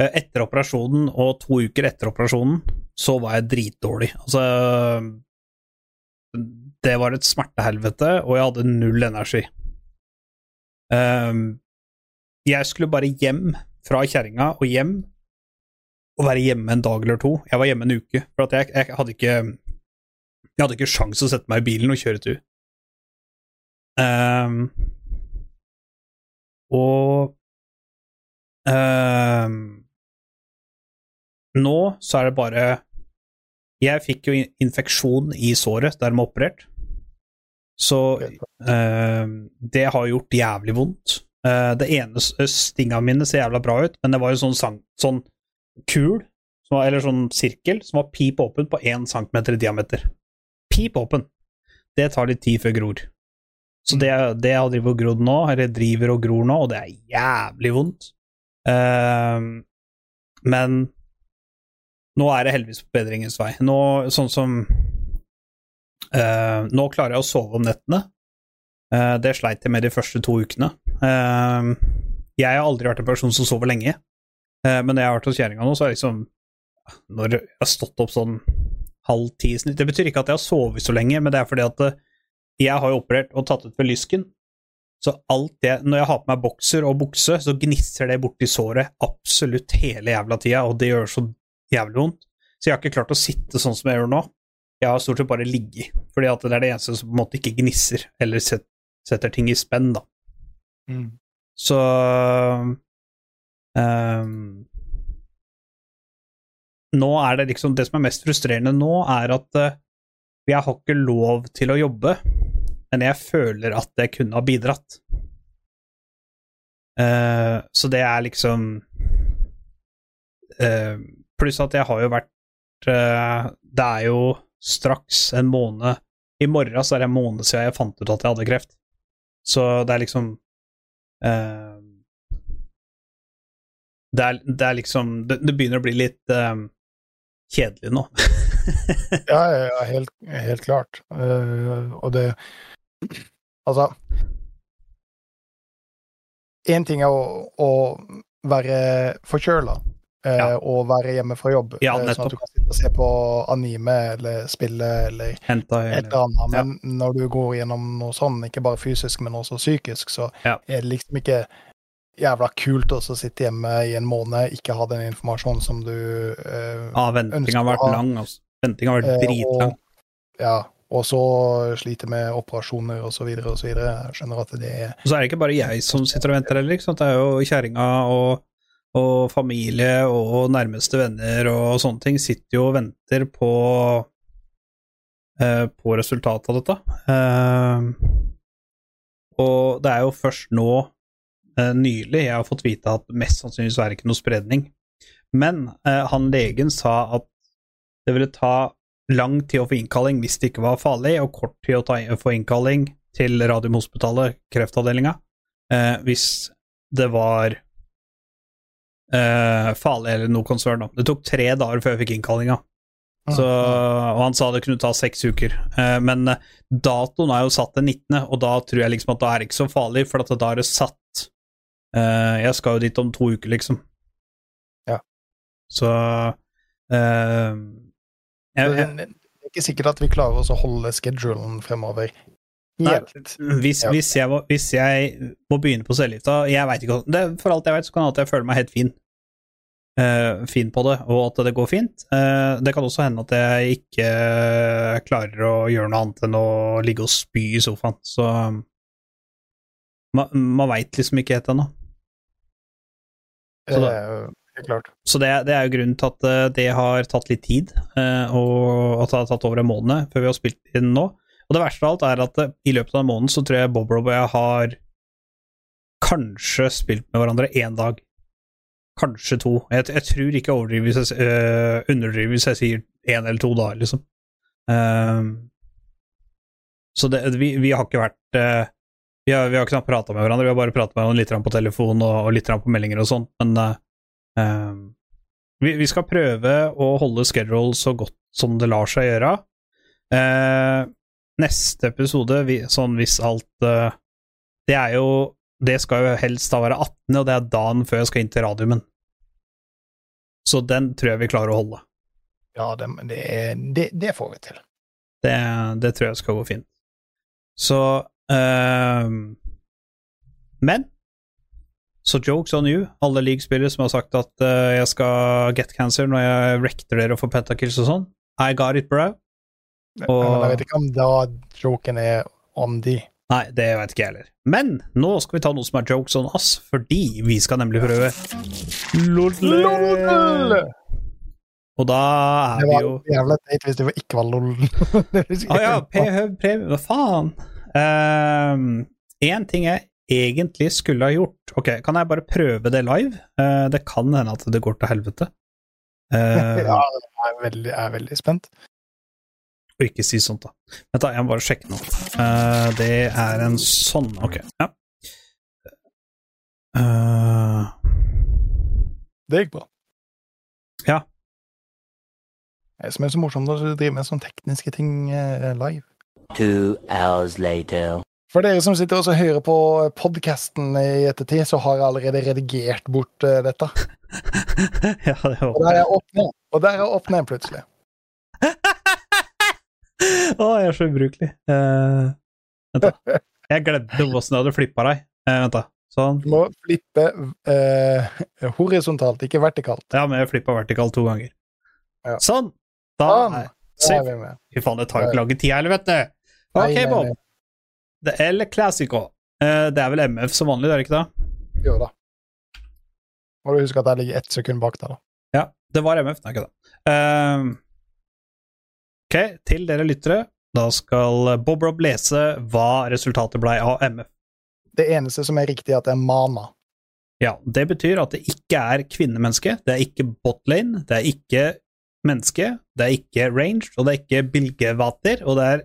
eh, etter operasjonen og to uker etter operasjonen, så var jeg dritdårlig. Altså Det var et smertehelvete, og jeg hadde null energi. Um, jeg skulle bare hjem fra kjerringa og hjem, og være hjemme en dag eller to. Jeg var hjemme en uke, for jeg, jeg hadde ikke Jeg hadde ikke sjans å sette meg i bilen og kjøre tur. Um, og um, nå så er det bare Jeg fikk jo infeksjon i såret der de var operert. Så eh, det har gjort jævlig vondt. Eh, det ene stinga mine ser jævla bra ut, men det var jo sånn, sang, sånn kul, som var, eller sånn sirkel, som var pip åpen på én centimeter i diameter. Pip åpen. Det tar litt tid før gror. Så det, det har drevet og grodd nå, eller driver og gror nå, og det er jævlig vondt. Eh, men nå er det heldigvis på bedringens vei. Nå, sånn som Uh, Nå klarer jeg å sove om nettene. Uh, det sleit jeg med de første to ukene. Uh, jeg har aldri vært en person som sover lenge, men når jeg har vært hos kjerringa nå, så er liksom Når jeg har stått opp sånn halv ti i snitt Det betyr ikke at jeg har sovet så lenge, men det er fordi at jeg har jo operert og tatt ut ved lysken. Så alt det, når jeg har på meg bokser og bukse, så gnisser det borti såret absolutt hele jævla tida, og det gjør så jævlig vondt. Så jeg har ikke klart å sitte sånn som jeg gjør nå. Jeg har stort sett bare ligget, fordi at det er det eneste som på en måte ikke gnisser, eller setter ting i spenn, da. mm. Så um, Nå er det liksom Det som er mest frustrerende nå, er at uh, jeg har ikke lov til å jobbe, men jeg føler at jeg kunne ha bidratt. Uh, så det er liksom eh, Pluss at jeg har jo vært uh, Det er jo straks en måned I morgen så er det en måned siden jeg fant ut at jeg hadde kreft. Så det er liksom uh, det, er, det er liksom Det, det begynner å bli litt uh, kjedelig nå. Ja, ja, helt, helt klart. Og det Altså Én ting er å, å være forkjøla Ja. og være hjemme fra jobb, Ja, eh, sånn at du kan sitte og se på anime eller spille eller Hentai, et eller annet. Men når du går gjennom noe sånn, ikke bare fysisk, men også psykisk, så Ja. er det liksom ikke jævla kult å sitte hjemme i en måned, ikke ha den informasjonen som du eh, Ja, vært ønsker å ha. lang. Altså. Ventinga har vært Eh, dritlang. Og, ja, og så sliter med operasjoner og så videre så videre. Jeg skjønner at det er Og så er det ikke bare jeg som sitter og venter heller. Det er jo kjerringa og, og familie og nærmeste venner og sånne ting sitter jo og venter på eh, på resultatet av dette. Eh, og det er jo først nå, eh, nylig, jeg har fått vite at mest sannsynligvis er det ikke noe spredning. Men han legen sa at det ville ta lang tid å få innkalling hvis det ikke var farlig, og kort tid å få innkalling til Radiumhospitalet, kreftavdelinga, eh, hvis det var eh, farlig eller noe konsern. Da. Det tok tre dager før jeg fikk innkallinga. Så, og han sa det kunne ta seks uker. Uh, men eh, datoen er jo satt den 19., og da tror jeg liksom at da er det ikke så farlig, for da er det satt Uh, Jeg skal jo dit om to uker, liksom. Ja. Så uh, jeg, Det er ikke sikkert at vi klarer oss å holde schedulen fremover helt. hvis, hvis, jeg, må- hvis jeg må begynne på cellegifta Jeg vet ikke det, For alt jeg vet, så kan det at jeg føler meg helt fin. Uh, fin på det, og at det går fint. Uh, det kan også hende at jeg ikke klarer å gjøre noe annet enn å ligge og spy i sofaen. Så man, man veit liksom ikke helt ennå. Så da- det. Så det, det er jo grunnen til at eh, det har tatt litt tid, eh, og at det har tatt over en måned før vi har spilt inn nå. Og det verste av alt er at eh, i løpet av en måned så tror jeg Bob Rob og jeg har kanskje spilt med hverandre én dag. Kanskje to. Jeg, jeg tror ikke jeg hvis jeg, øh, underdriver hvis jeg sier én eller to dager, liksom. Um, så det, vi, vi har ikke vært uh, vi, har, vi har ikke prata med hverandre, vi har bare pratet med hverandre litt på telefon og, og litt på meldinger og sånt, men uh, um, vi, vi skal prøve å holde schedule så godt som det lar seg gjøre. Eh, neste episode, vi, sånn hvis alt eh, Det er jo Det skal jo helst da være 18., og det er dagen før jeg skal inn til radiumen. Så den tror jeg vi klarer å holde. Ja, det, det, det, får vi til. Det, det tror jeg skal gå fint. Så ehm, Men så jokes on you, alle league-spillere som har sagt at eh, jeg skal get cancer når jeg rekter dere for pentakills og sånn. I got it, bro. Og- jeg vet ikke om da joken er om de. Nei, det vet ikke jeg heller. Men nå skal vi ta noe som er jokes on us, fordi vi skal nemlig prøve LOL! Og da er vi jo Det var jævla teit hvis det ikke var LOL. Å ja, PHV Premium, hva faen? Én ting jeg egentlig skulle ha gjort Ok, kan jeg bare prøve det live? Uh, det kan hende at det går til helvete. Uh, Ja, jeg er veldig, jeg er veldig spent. Og ikke si sånt, da. Vent, da, jeg må bare sjekke noe. Uh, det er en sånn Ok, ja. Uh, Det gikk bra. Ja. Det som er så morsomt er du driver med sånne tekniske ting eh, live. Two hours later. For dere som sitter og hører på podkasten i ettertid, så har jeg allerede redigert bort dette. ja, det Og der er jeg. Og der er jeg opp ned plutselig. Å, jeg er så ubrukelig. Uh, vent, da. Jeg glemte hvordan jeg hadde flippa deg. Uh, vent, da. Sånn. Du må flippe uh, horisontalt, ikke vertikalt. Ja, men jeg flippa vertikalt to ganger. Ja. Sånn! Da Sånn. er er vi med. Fy faen, det tar jo ikke lang tid, heller, vet du. Ok, Bob. Det er El Classico. Det er vel MF som vanlig, det er det ikke det? Jo da. Må du huske at jeg ligger ett sekund bak der, da. Ja, det var MF, nei, ikke det. Ehm, ok, til dere lyttere, da skal Bob Rob lese hva resultatet blei av MF. Det eneste som er riktig, er at det er mana. Ja, det betyr at det ikke er kvinnemenneske, det er ikke botlane, det er ikke menneske, det er ikke ranged, og det er ikke bilgevater, og det er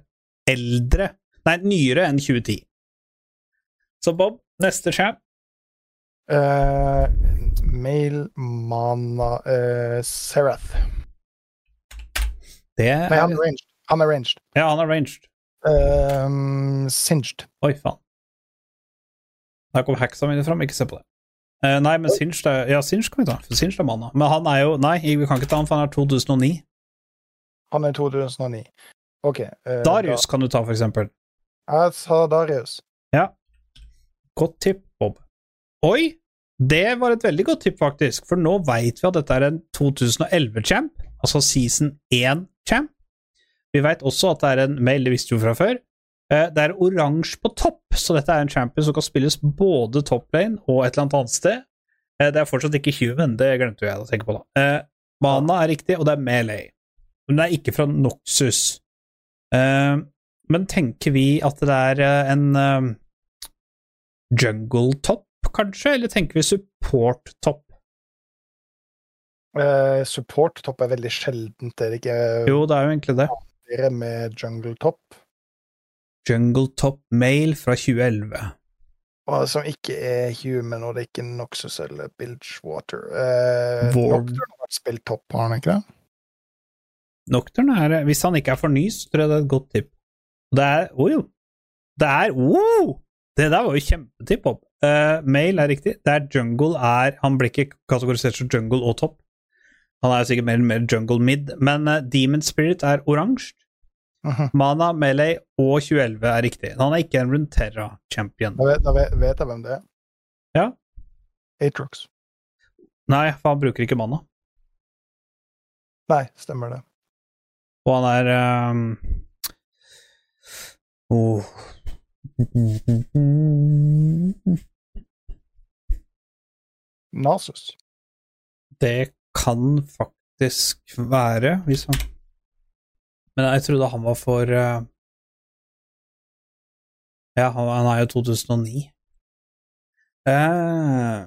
eldre, nei, nyere enn 2010. Så Bob, neste champ. Uh, Mail mana uh, Serath. Det Nei, han er er ranged. Han er ranged. Ja, han er ranged. Um, singed. Oi, faen. Der kom hacksa mine fram, ikke se på det. Uh, nei, men Singed er, Ja, Singed kan vi ta, for Singed er manna. Men han er jo Nei, vi kan ikke ta han, for han er 2009. Han er 2009. OK. Uh, Darius kan du ta, for eksempel. Jeg sa Darius. Ja. Godt tipp, Bob. Oi! Det var et veldig godt tipp, faktisk, for nå veit vi at dette er en 2011-champ, altså season 1-champ. Vi veit også at det er en mail, det visste jo fra før. Eh, Det er oransje på topp, så dette er en champion som kan spilles både toplane og et eller annet annet sted. Eh, Det er fortsatt ikke human, det glemte jeg å tenke på, da. Eh, Mana er riktig, og det er melee. Men det er ikke fra Noxus. Men tenker vi at det er en jungle-topp, kanskje? Eller tenker vi support-topp? Eh, Support-topp er veldig sjeldent. Er det ikke Jo, det er jo egentlig det. med jungle-topp. Jungle-topp mail fra 2011. Og som ikke er human, og det er ikke Noxus eller Bilgewater. Uh, Vår- Nocturne har spilt topp, har han ikke det? Nocturne er Hvis han ikke er for ny, så tror jeg det er et godt tipp. Det er Å jo! Det er oh! Det der var jo kjempetipp opp. Uh, mail er riktig. Det er jungle er Han blir ikke kategorisert som jungle og topp. Han er sikkert mer eller mer jungle mid, men eh, Demon Spirit er oransje. Mana, Melee og 2011 er riktig. Han er ikke en Runterra-champion. Da, vet, da vet, vet jeg hvem det er. Ja. Atrox. Nei, for han bruker ikke mana. Nei, stemmer det. Og han er um... oh. Nasus. Det kan faktisk være, hvis han Men jeg trodde han var for uh, Ja, han, han er jo 2009. Uh,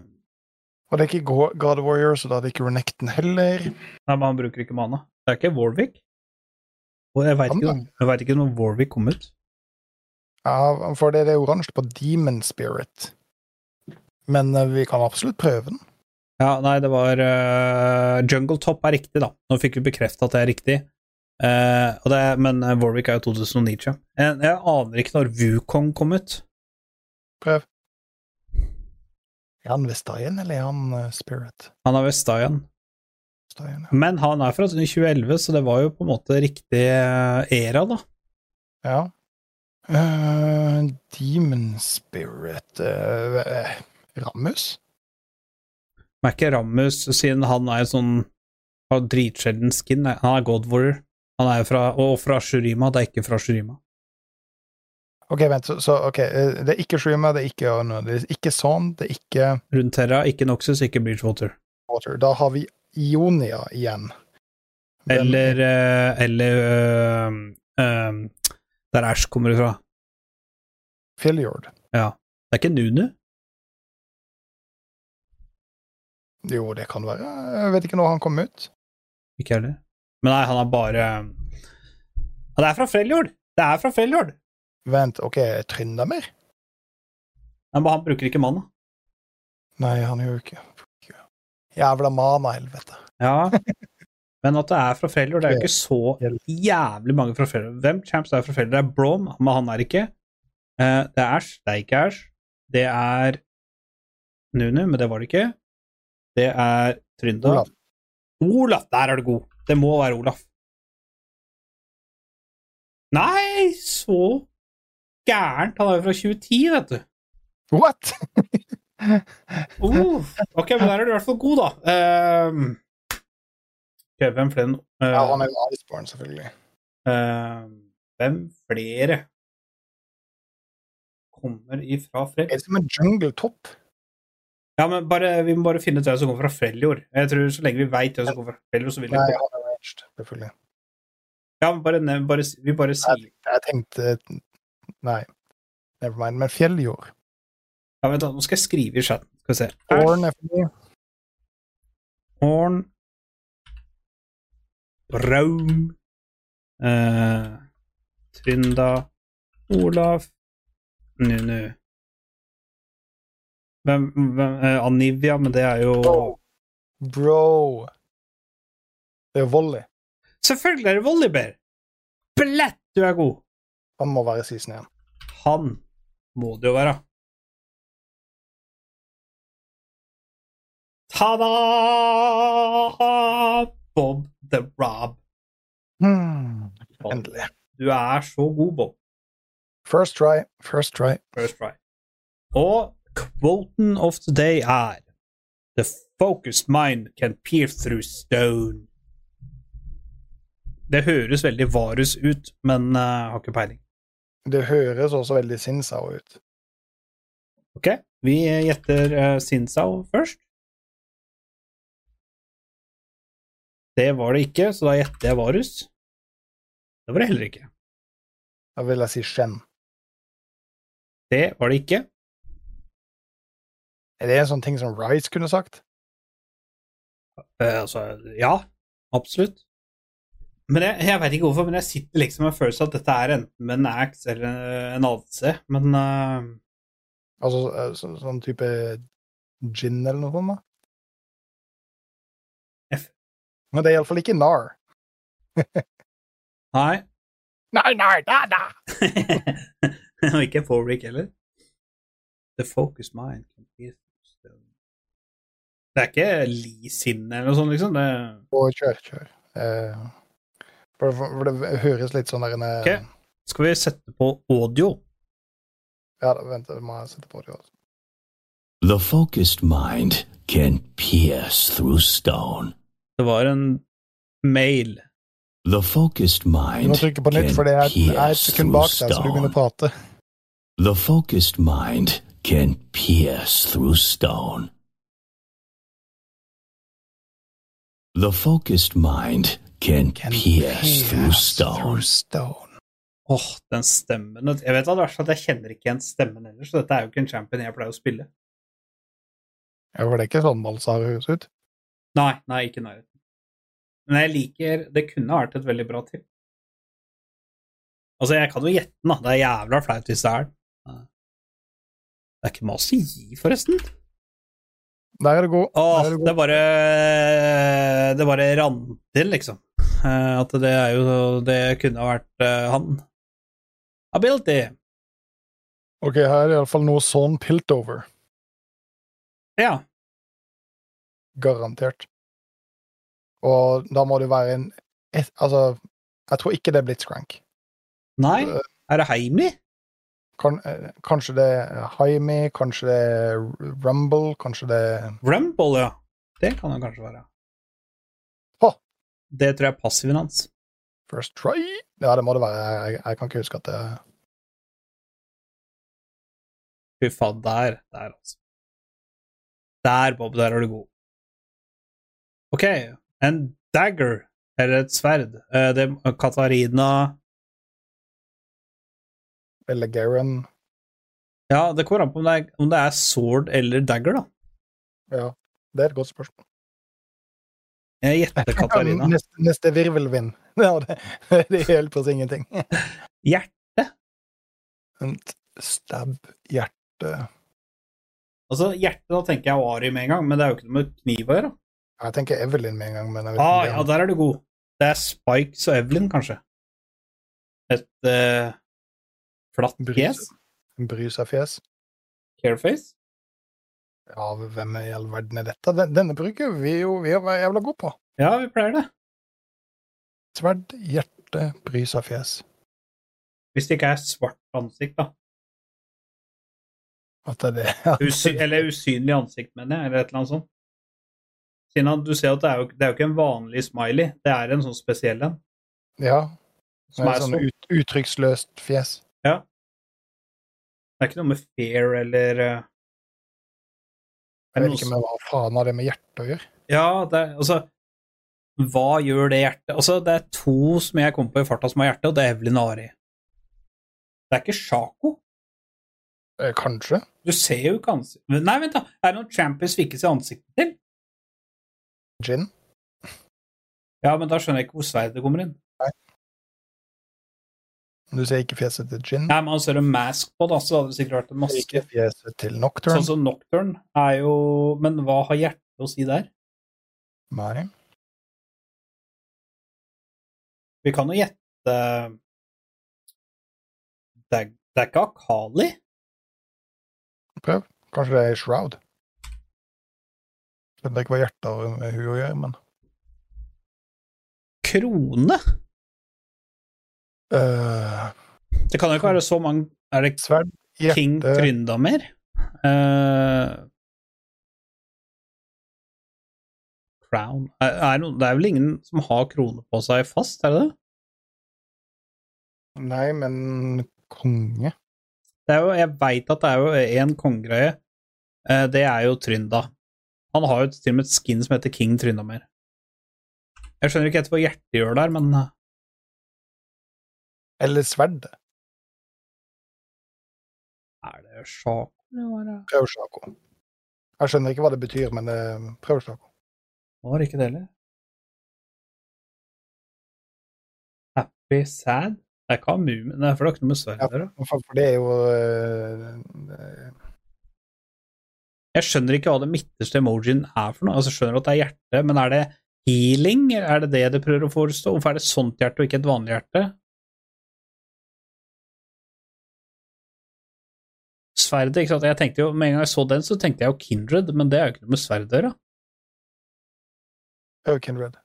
Og det er ikke God Warrior, så da er det ikke Renekton heller. nei, men han bruker ikke mana. Det er ikke Warwick. Og jeg veit ikke, ikke når Warwick kom ut. Ja, for det, det er oransje på Demon Spirit. Men eh, vi kan absolutt prøve den. Ja, nei, det var uh, Jungle Top er riktig, da. Nå fikk vi bekrefta at det er riktig. Uh, og det, er- men eh, Warwick er jo 2009, tror jeg. Jeg, aner ikke når Wukong kom ut. Prøv. Er han Vestaien, eller er han uh, Spirit? Han er Vestayan. Vestaien, ja. Men han er fra 2011, så det var jo på en måte riktig era, da. ja. Eh, Demon Spirit Rammus? Er ikke Rammus, siden han er sånn har dritsjelden skin, han er God Warrior. Han er fra, og fra Shurima, det er ikke fra Shurima. OK, vent, så, så ok, eh, det er ikke Shurima, det er ikke Ono, det er ikke Son, det er ikke Runeterra, ikke Noxus, ikke Bridgewater. Water. Da har vi Ionia igjen. Den... Eller eh, Eller øh, øh, Der Ash kommer ifra. Filliord. Ja. Det er ikke Nunu? Jo, det kan være. Jeg vet ikke når han kom ut. Ikke heller. Men nei, han er bare Han er fra Freljord! Det er fra Freljord! Vent, OK, trøndermer? Nei, Men han bruker ikke mana. Nei, han gjør jo ikke Jævla mana, helvete. Ja. Men at det er fra Freljord, det er jo ikke så jævlig mange fra Freljord. Hvem champs er fra Freljord? Det er Brom, men han er ikke. Eh, det er Ash, det er ikke Ash. Det er Nunu, men det var det ikke. Det er Trynda. Olaf. Olaf, der er du god. Det må være Olaf. Nei, så gærent. Han er jo fra 2010, vet du. What?! Uh, ok, men der er du i hvert fall god, da. Um, okay, hvem flere nå? Uh, Ja, han er jo Iceborne, selvfølgelig. Uh, hvem flere kommer ifra Fred? Er det som en jungle top? Ja, men bare, vi må bare finne ut hvem som kommer fra Freljord. Jeg tror Så lenge vi veit hvem som kommer fra Freljord, så vil vi Nei, er selvfølgelig. Ja, men bare, bare, vi bare sier Jeg, jeg tenkte Nei, never mind. Men Fjelljord. Ja, vent, da, nå skal jeg skrive i chatten. Skal vi se. Horn FD. Horn Braum eh, Trynda Olaf Nunu Hvem, hvem eh, Anivia, men det er jo Bro. Det er jo Volley. Selvfølgelig er det Volleybear! Blett, du er god! Han må være season igjen. Han må det jo være. Ta-da! Bob the Rob. Hmm. Endelig. Du er så god, Bob. First try, first try. First try. Og quoten of the day er The focused mind can peer through stone. Det høres veldig Varus ut, men uh, har ikke peiling. Det høres også veldig Sinsao ut. Ok, vi gjetter uh, Sinsao først. Det var det ikke, så da gjetter jeg Varus. Det var det heller ikke. Da vil jeg si Shen. Det var det ikke. Er det en sånn ting som Rice kunne sagt? Uh, altså, ja, absolutt. Men jeg, jeg veit ikke hvorfor, men jeg sitter liksom med følelsen at dette er enten med en Axe eller en ADC, men uh... Altså eh, så, sånn type gin eller noe sånt? da? F. Men det er iallfall ikke NAR. Nei. Nei, nei, da, da! Og ikke Forrick heller. The focus mind can be Det er ikke lisinn Sin eller noe sånt, liksom? Det... Og kjør, kjør. Eh, for, for, for det høres litt sånn der inne eh, Ok. Skal vi sette på audio? Ja, da, vent, jeg må sette på audio. også. The focused mind can pierce through stone. Det var en mail. The focused mind Du må trykke på nytt, for det er, et- sekund bak deg, så du begynner å prate. The focused mind can pierce through stone. The focused mind can, Can pierce through pierce stone. through stone. Åh, den stemmen Jeg vet at jeg kjenner ikke igjen stemmen ellers, så dette er jo ikke en champion jeg pleier å spille. Ja, for det er ikke sånn Balsar høres ut. Nei, nei, ikke i nærheten. Men jeg liker Det kunne vært et veldig bra til. Altså, jeg kan jo gjette den, da. Det er jævla flaut hvis det er den. Det er ikke mas å gi, forresten. Der er du god. Åh, er det god. bare Det bare rant til, liksom. Eh, At det er jo Det kunne ha vært eh, han. Ability. Ok, her er det iallfall noe sånn Piltover. Ja. Garantert. Og da må det være en Altså, jeg tror ikke det er Blitzcrank. Nei, er det Heimi? Kan, eh, kanskje det er Jaime, kanskje det er Rumble, kanskje det er Rumble, ja. Det kan det kanskje være. Hå. Det tror jeg er passiven hans. First Try. Ja, det må det være. Jeg, jeg kan ikke huske at det Fy faen, der. Der, altså. Der, Bob, der er du god. Ok, en dagger, eller et sverd. Eh, Det Katarina Eller Garen. Ja, det kommer an på om det, er, om det er sword eller dagger, da. Ja, det er et godt spørsmål. Jeg gjetter Katarina. Neste, neste virvelvind. Ja, det, det hjelper oss ingenting. Hjerte. Vent, Stab, hjerte Altså, hjerte, da tenker jeg Ari med en gang, men det er jo ikke noe med kniv å gjøre. Jeg tenker Evelyn med en gang, men jeg vet Ah, ikke ja, der er du god. Det er Spikes og Evelyn, kanskje. Et eh, flatt fjes? er bry seg fjes. Careface? Ja, hvem i all verden er dette? Den- Denne bruker vi jo vi er jævla gode på. Ja, vi pleier det. Sverd, hjerte, bry seg fjes. Hvis det ikke er svart ansikt, da. At det er det. At Usy eller usynlig ansikt, mener jeg, eller et eller annet sånt. Siden du ser at det er, jo, det er jo ikke en vanlig smiley, det er en sånn spesiell en. Ja. Som er sånn sånn. ut, uttrykksløst fjes. Det er ikke noe med fair eller eh, Jeg vet ikke med hva faen har det med hjertet å gjøre. Ja, det er altså Hva gjør det hjertet? Altså, det er to som jeg kom på i farta som har hjerte, og det er Evelyn Ari. Det er ikke Sjako. Eh, Kanskje. Du ser jo ikke ansiktet Nei, vent, da. Er det noen champions vi ikke ser ansiktet til? Gin. Ja, men da skjønner jeg ikke hvor sverdet kommer inn. Du ser ikke fjeset til Gin. Nei, men han ser en mask på, da, så hadde det sikkert vært en Ikke fjeset til Nocturne. Sånn som Nocturne er jo Men hva har hjertet å si der? Nei. Vi kan jo gjette Det er, det er ikke Akali? Prøv. Kanskje det er Shroud. Skjønner ikke hva hjertet har med hun å gjøre, men Krone? Øh, Det kan jo ikke være så mange Er det sverd, hjerte King Tryndamer? Uh, crown er, er, no- Det er vel ingen som har krone på seg fast, er det det? Nei, men konge. det er jo, jeg veit at det er jo én kongegreie. Uh, det er jo Trynda. Han har jo til og med et skin som heter King Tryndamer. Jeg skjønner ikke helt hva hjertet gjør der, men eh, Eller sverd. er det er Sjako. Jeg skjønner ikke hva det betyr, men eh, prøv Sjako. Var ikke det heller. Happy sad? Det er ikke Amumin, det er for det har ikke noe med sverd Ja. å gjøre. For, for det er jo øh, Jeg skjønner ikke hva det midterste emojien er for noe. Altså, jeg skjønner at det er hjerte, men er det healing? Er det det det prøver å forestå? Hvorfor er det sånt hjerte og ikke et vanlig hjerte? Sverdet, ikke sant. Jeg tenkte jo, Med en gang jeg så den, så tenkte jeg jo Kindred, men det er jo ikke noe med sverd å gjøre. Det er jo Kindred.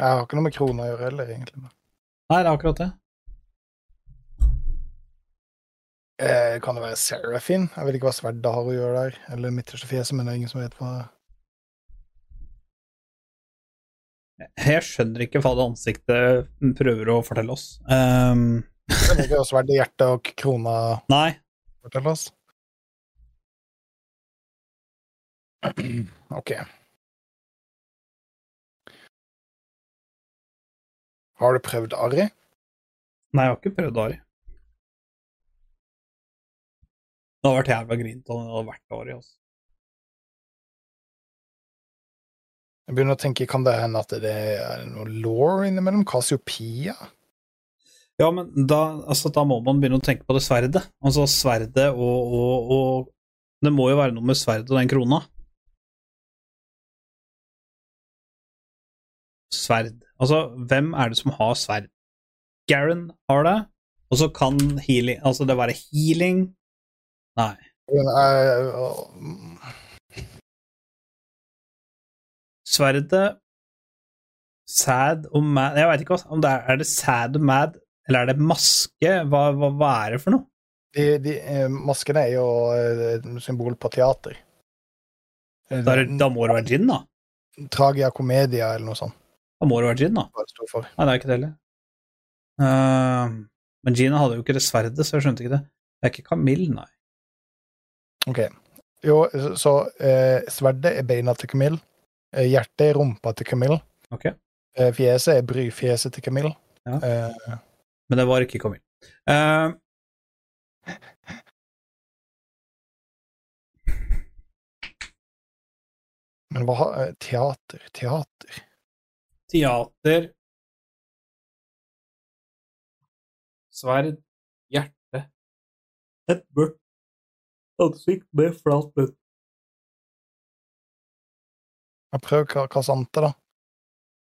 Jeg har ikke noe med krona å gjøre heller, egentlig. Nei, det er akkurat det. Eh, kan det være Serafin? Jeg vet ikke hva sverdet har å gjøre der. Eller midterste fjeset, men det er ingen som vet hva Jeg skjønner ikke hva det ansiktet prøver å fortelle oss. Ehm, Jeg skjønner ikke hva sverdet, hjertet og krona nei, Fortell oss. OK. Har du prøvd Ari? Nei, jeg har ikke prøvd Ari. Det hadde vært jævla grint om det hadde vært Ari. Altså. Jeg begynner å tenke, kan det hende at det er noe law innimellom? Cassiopeia? Ja, men da, altså, da må man begynne å tenke på det sverdet. Altså sverdet og, og, og Det må jo være noe med sverdet og den krona. Sverd. Altså, hvem er det som har sverd? Garen har det, og så kan healing Altså, det være healing Nei. Eh, Sverdet Sad og mad Jeg veit ikke hva- om det er, er det sad og mad, eller er det maske? Hva, hva, hva er det for noe? de, de, eh, maskene er jo eh, symbol på teater. Da, er da må det være gin, da. Tragia comedia eller noe sånt. Da må det være gin, da. Hva det for. Nei, det er ikke det heller. Uh, men Gina hadde jo ikke det sverdet, så jeg skjønte ikke det. Det er ikke Camille, nei. Ok. Jo, så- eh, sverdet er beina til Camille. Hjertet er rumpa til Camille. Ok. Eh, fjeset er bryfjeset til Camille. Ja. Eh, Men det var ikke Camille. Uh, men hva eh, Teater, teater teater Sverd, hjerte Et mørkt ansikt med flat munn. Jeg prøver Ka- Kasante, da.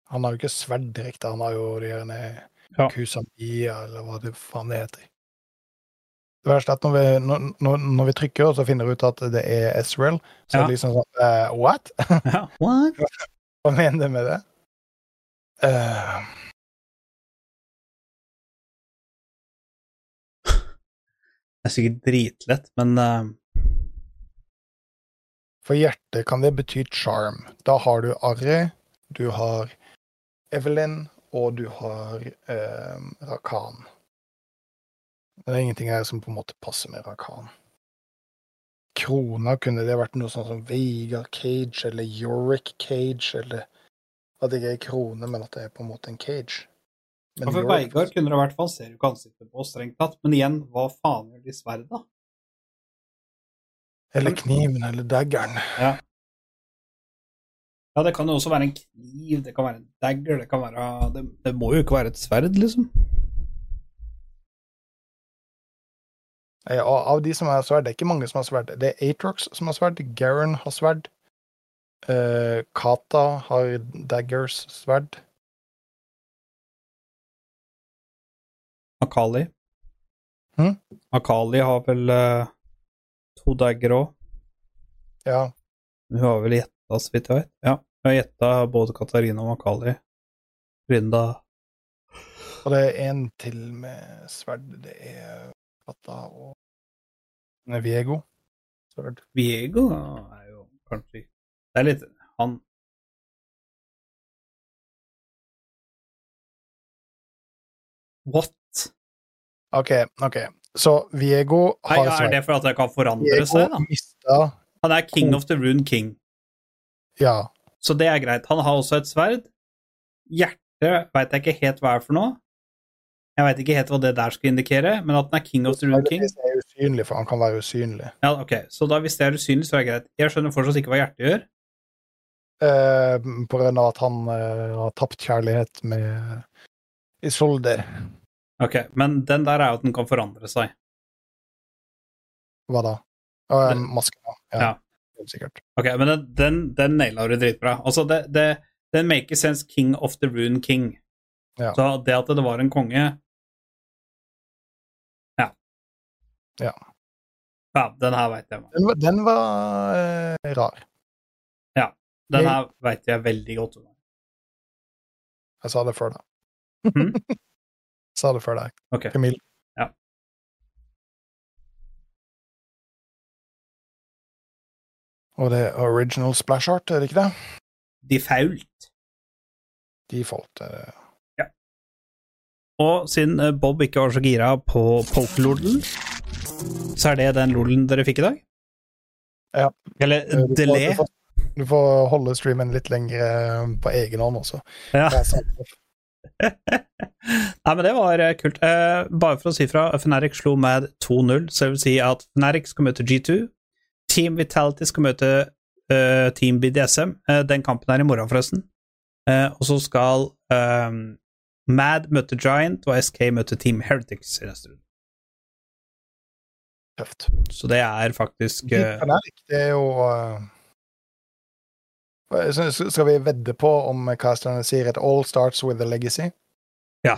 Han har jo ikke sverd direkte, han har jo de gjerne Ja. Kusamia, eller hva det faen det heter. Det verste er at når vi, når, når vi trykker, og så finner vi ut at det er Ezreal, så Ja. er det liksom sånn uh, What? Ja, what? Hva mener du med det? Uh... Det er sikkert dritlett, men uh... for hjertet kan det bety charm. Da har du Arri, du har Evelyn, og du har eh, Rakan. Det er ingenting her som på en måte passer med Rakan. Krona kunne det vært noe sånn som Veigar Cage eller Yorick Cage, eller at det ikke er krone, men at det er på en måte en cage. Men ja, for Veigard kunne det i hvert fall ser jo ikke ansiktet på, strengt tatt. Men igjen, hva faen gjør de sverda? Eller kniven, eller daggeren. Ja, det kan jo også være en kniv, det kan være en dagger, det kan være Det, det må jo ikke være et sverd, liksom. Ja, Av de som har sverd, det er ikke mange som har sverd. Det er Atrox som har sverd, Garen har sverd. uh, Kata har daggers sverd. Akali. Hm? Akali har vel uh, to dagger òg. Ja, Hun har vel gjetta, så vidt jeg vet. Ja, vi har gjetta både Katarina og Makali Linda Og det er en til med sverd. Det er Katta og Viego. Sverd. Viego er jo kanskje Det er litt Han What? OK, OK. Så Viego Nei, har er det for at det kan forandre Viego seg, da? mista Han er king of the rune king, Ja. så det er greit. Han har også et sverd. Hjertet veit jeg ikke helt hva er for noe. Jeg veit ikke helt hva det der skal indikere, men at han er king of the rune king Hvis det er usynlig, for han kan være usynlig. Ja, ok, Så da hvis det er usynlig, så er det greit. Jeg skjønner fortsatt ikke hva hjertet gjør. Eh, på grunn av at han eh, har tapt kjærlighet med Isolde. Ok, Men den der er jo at den kan forandre seg. Hva da? Det- masken, ja. Ja. Sikkert. Ok, Men den, den, den naila du dritbra. Altså, det, det, den maker sense king of the rune king. Ja. Så det at det var en konge Ja. Ja. Ja, den her veit jeg. Den var, den var eh, rar. Den her veit jeg veldig godt. Jeg sa det før deg. Mm? sa det før deg. Ok. Camille. Og det er original splash art, er det ikke det? Default. Default. ja. Og siden eh, Bob ikke var så gira på pokerlodel, så er det den lodelen dere fikk i dag? Ja. Eller eh, du får- delay. Du får, du får holde streamen litt lenger eh, på egen hånd også. Ja. Det er. Nei, men det var kult. Eh, bare for å si fra, Fnatic slo Mad 2-0, så det vil si at Fnatic skal møte G2. Team Vitality skal møte uh, Team BDSM. Uh, den kampen er i morgen, forresten. Eh, og så skal eh, Mad møte Giant, og SK møte Team Heretics i neste runde. Tøft. Så det er faktisk uh... eh, det er jo eh, Skal vi vedde på om casterne sier at all starts with a legacy? Ja.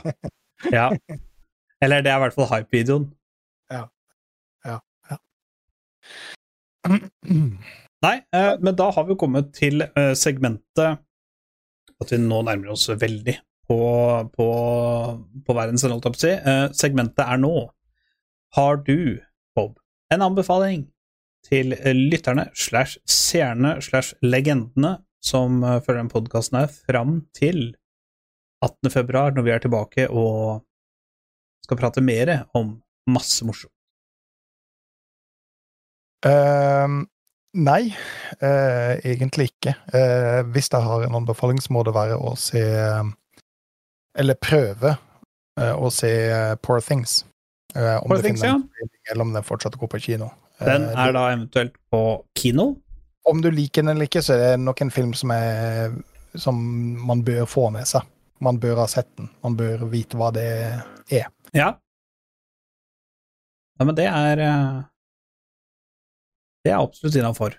ja. Eller det er i hvert fall hype-videoen. Nei, eh, men da har vi kommet til eh, segmentet At vi nå nærmer oss veldig på, på, på verdens si. Eh, segmentet er nå Har du, Bob, en anbefaling til lytterne slash seerne slash legendene som følger den podkasten her, fram til 18. februar, når vi er tilbake og skal prate mer om masse morsomt? Ehm, nei, uh, egentlig ikke. Uh, hvis jeg har en anbefaling, så må det være å se Eller prøve eh, å se Poor Things. Om Poor det Things, finner en eller om den fortsatt går på kino. Den er da eventuelt på kino. Om du liker den eller ikke, så er det nok en film som, er, som man bør få med seg. Man bør ha sett den. Man bør vite hva det er. Ja. Ja, men det er Det er absolutt innafor.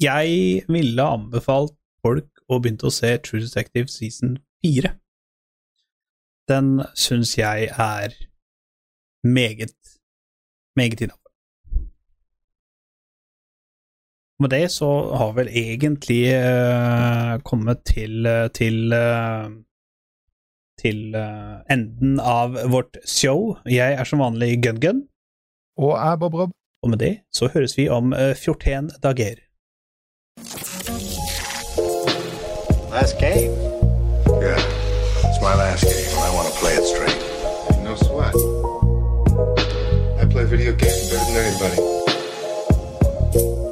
Jeg ville anbefalt folk å begynne å se True Detective season 4. Den syns jeg er meget, meget innafor. Med det så har vel egentlig uh, kommet til, til uh, til uh, enden av vårt show. Jeg er som vanlig Gun-Gun, Og jeg, Bob Rob, og med det så høres vi om eh, 14 dager. Last game. Yeah, it's my last game, and I want to play it straight. No sweat. I play video games better than anybody.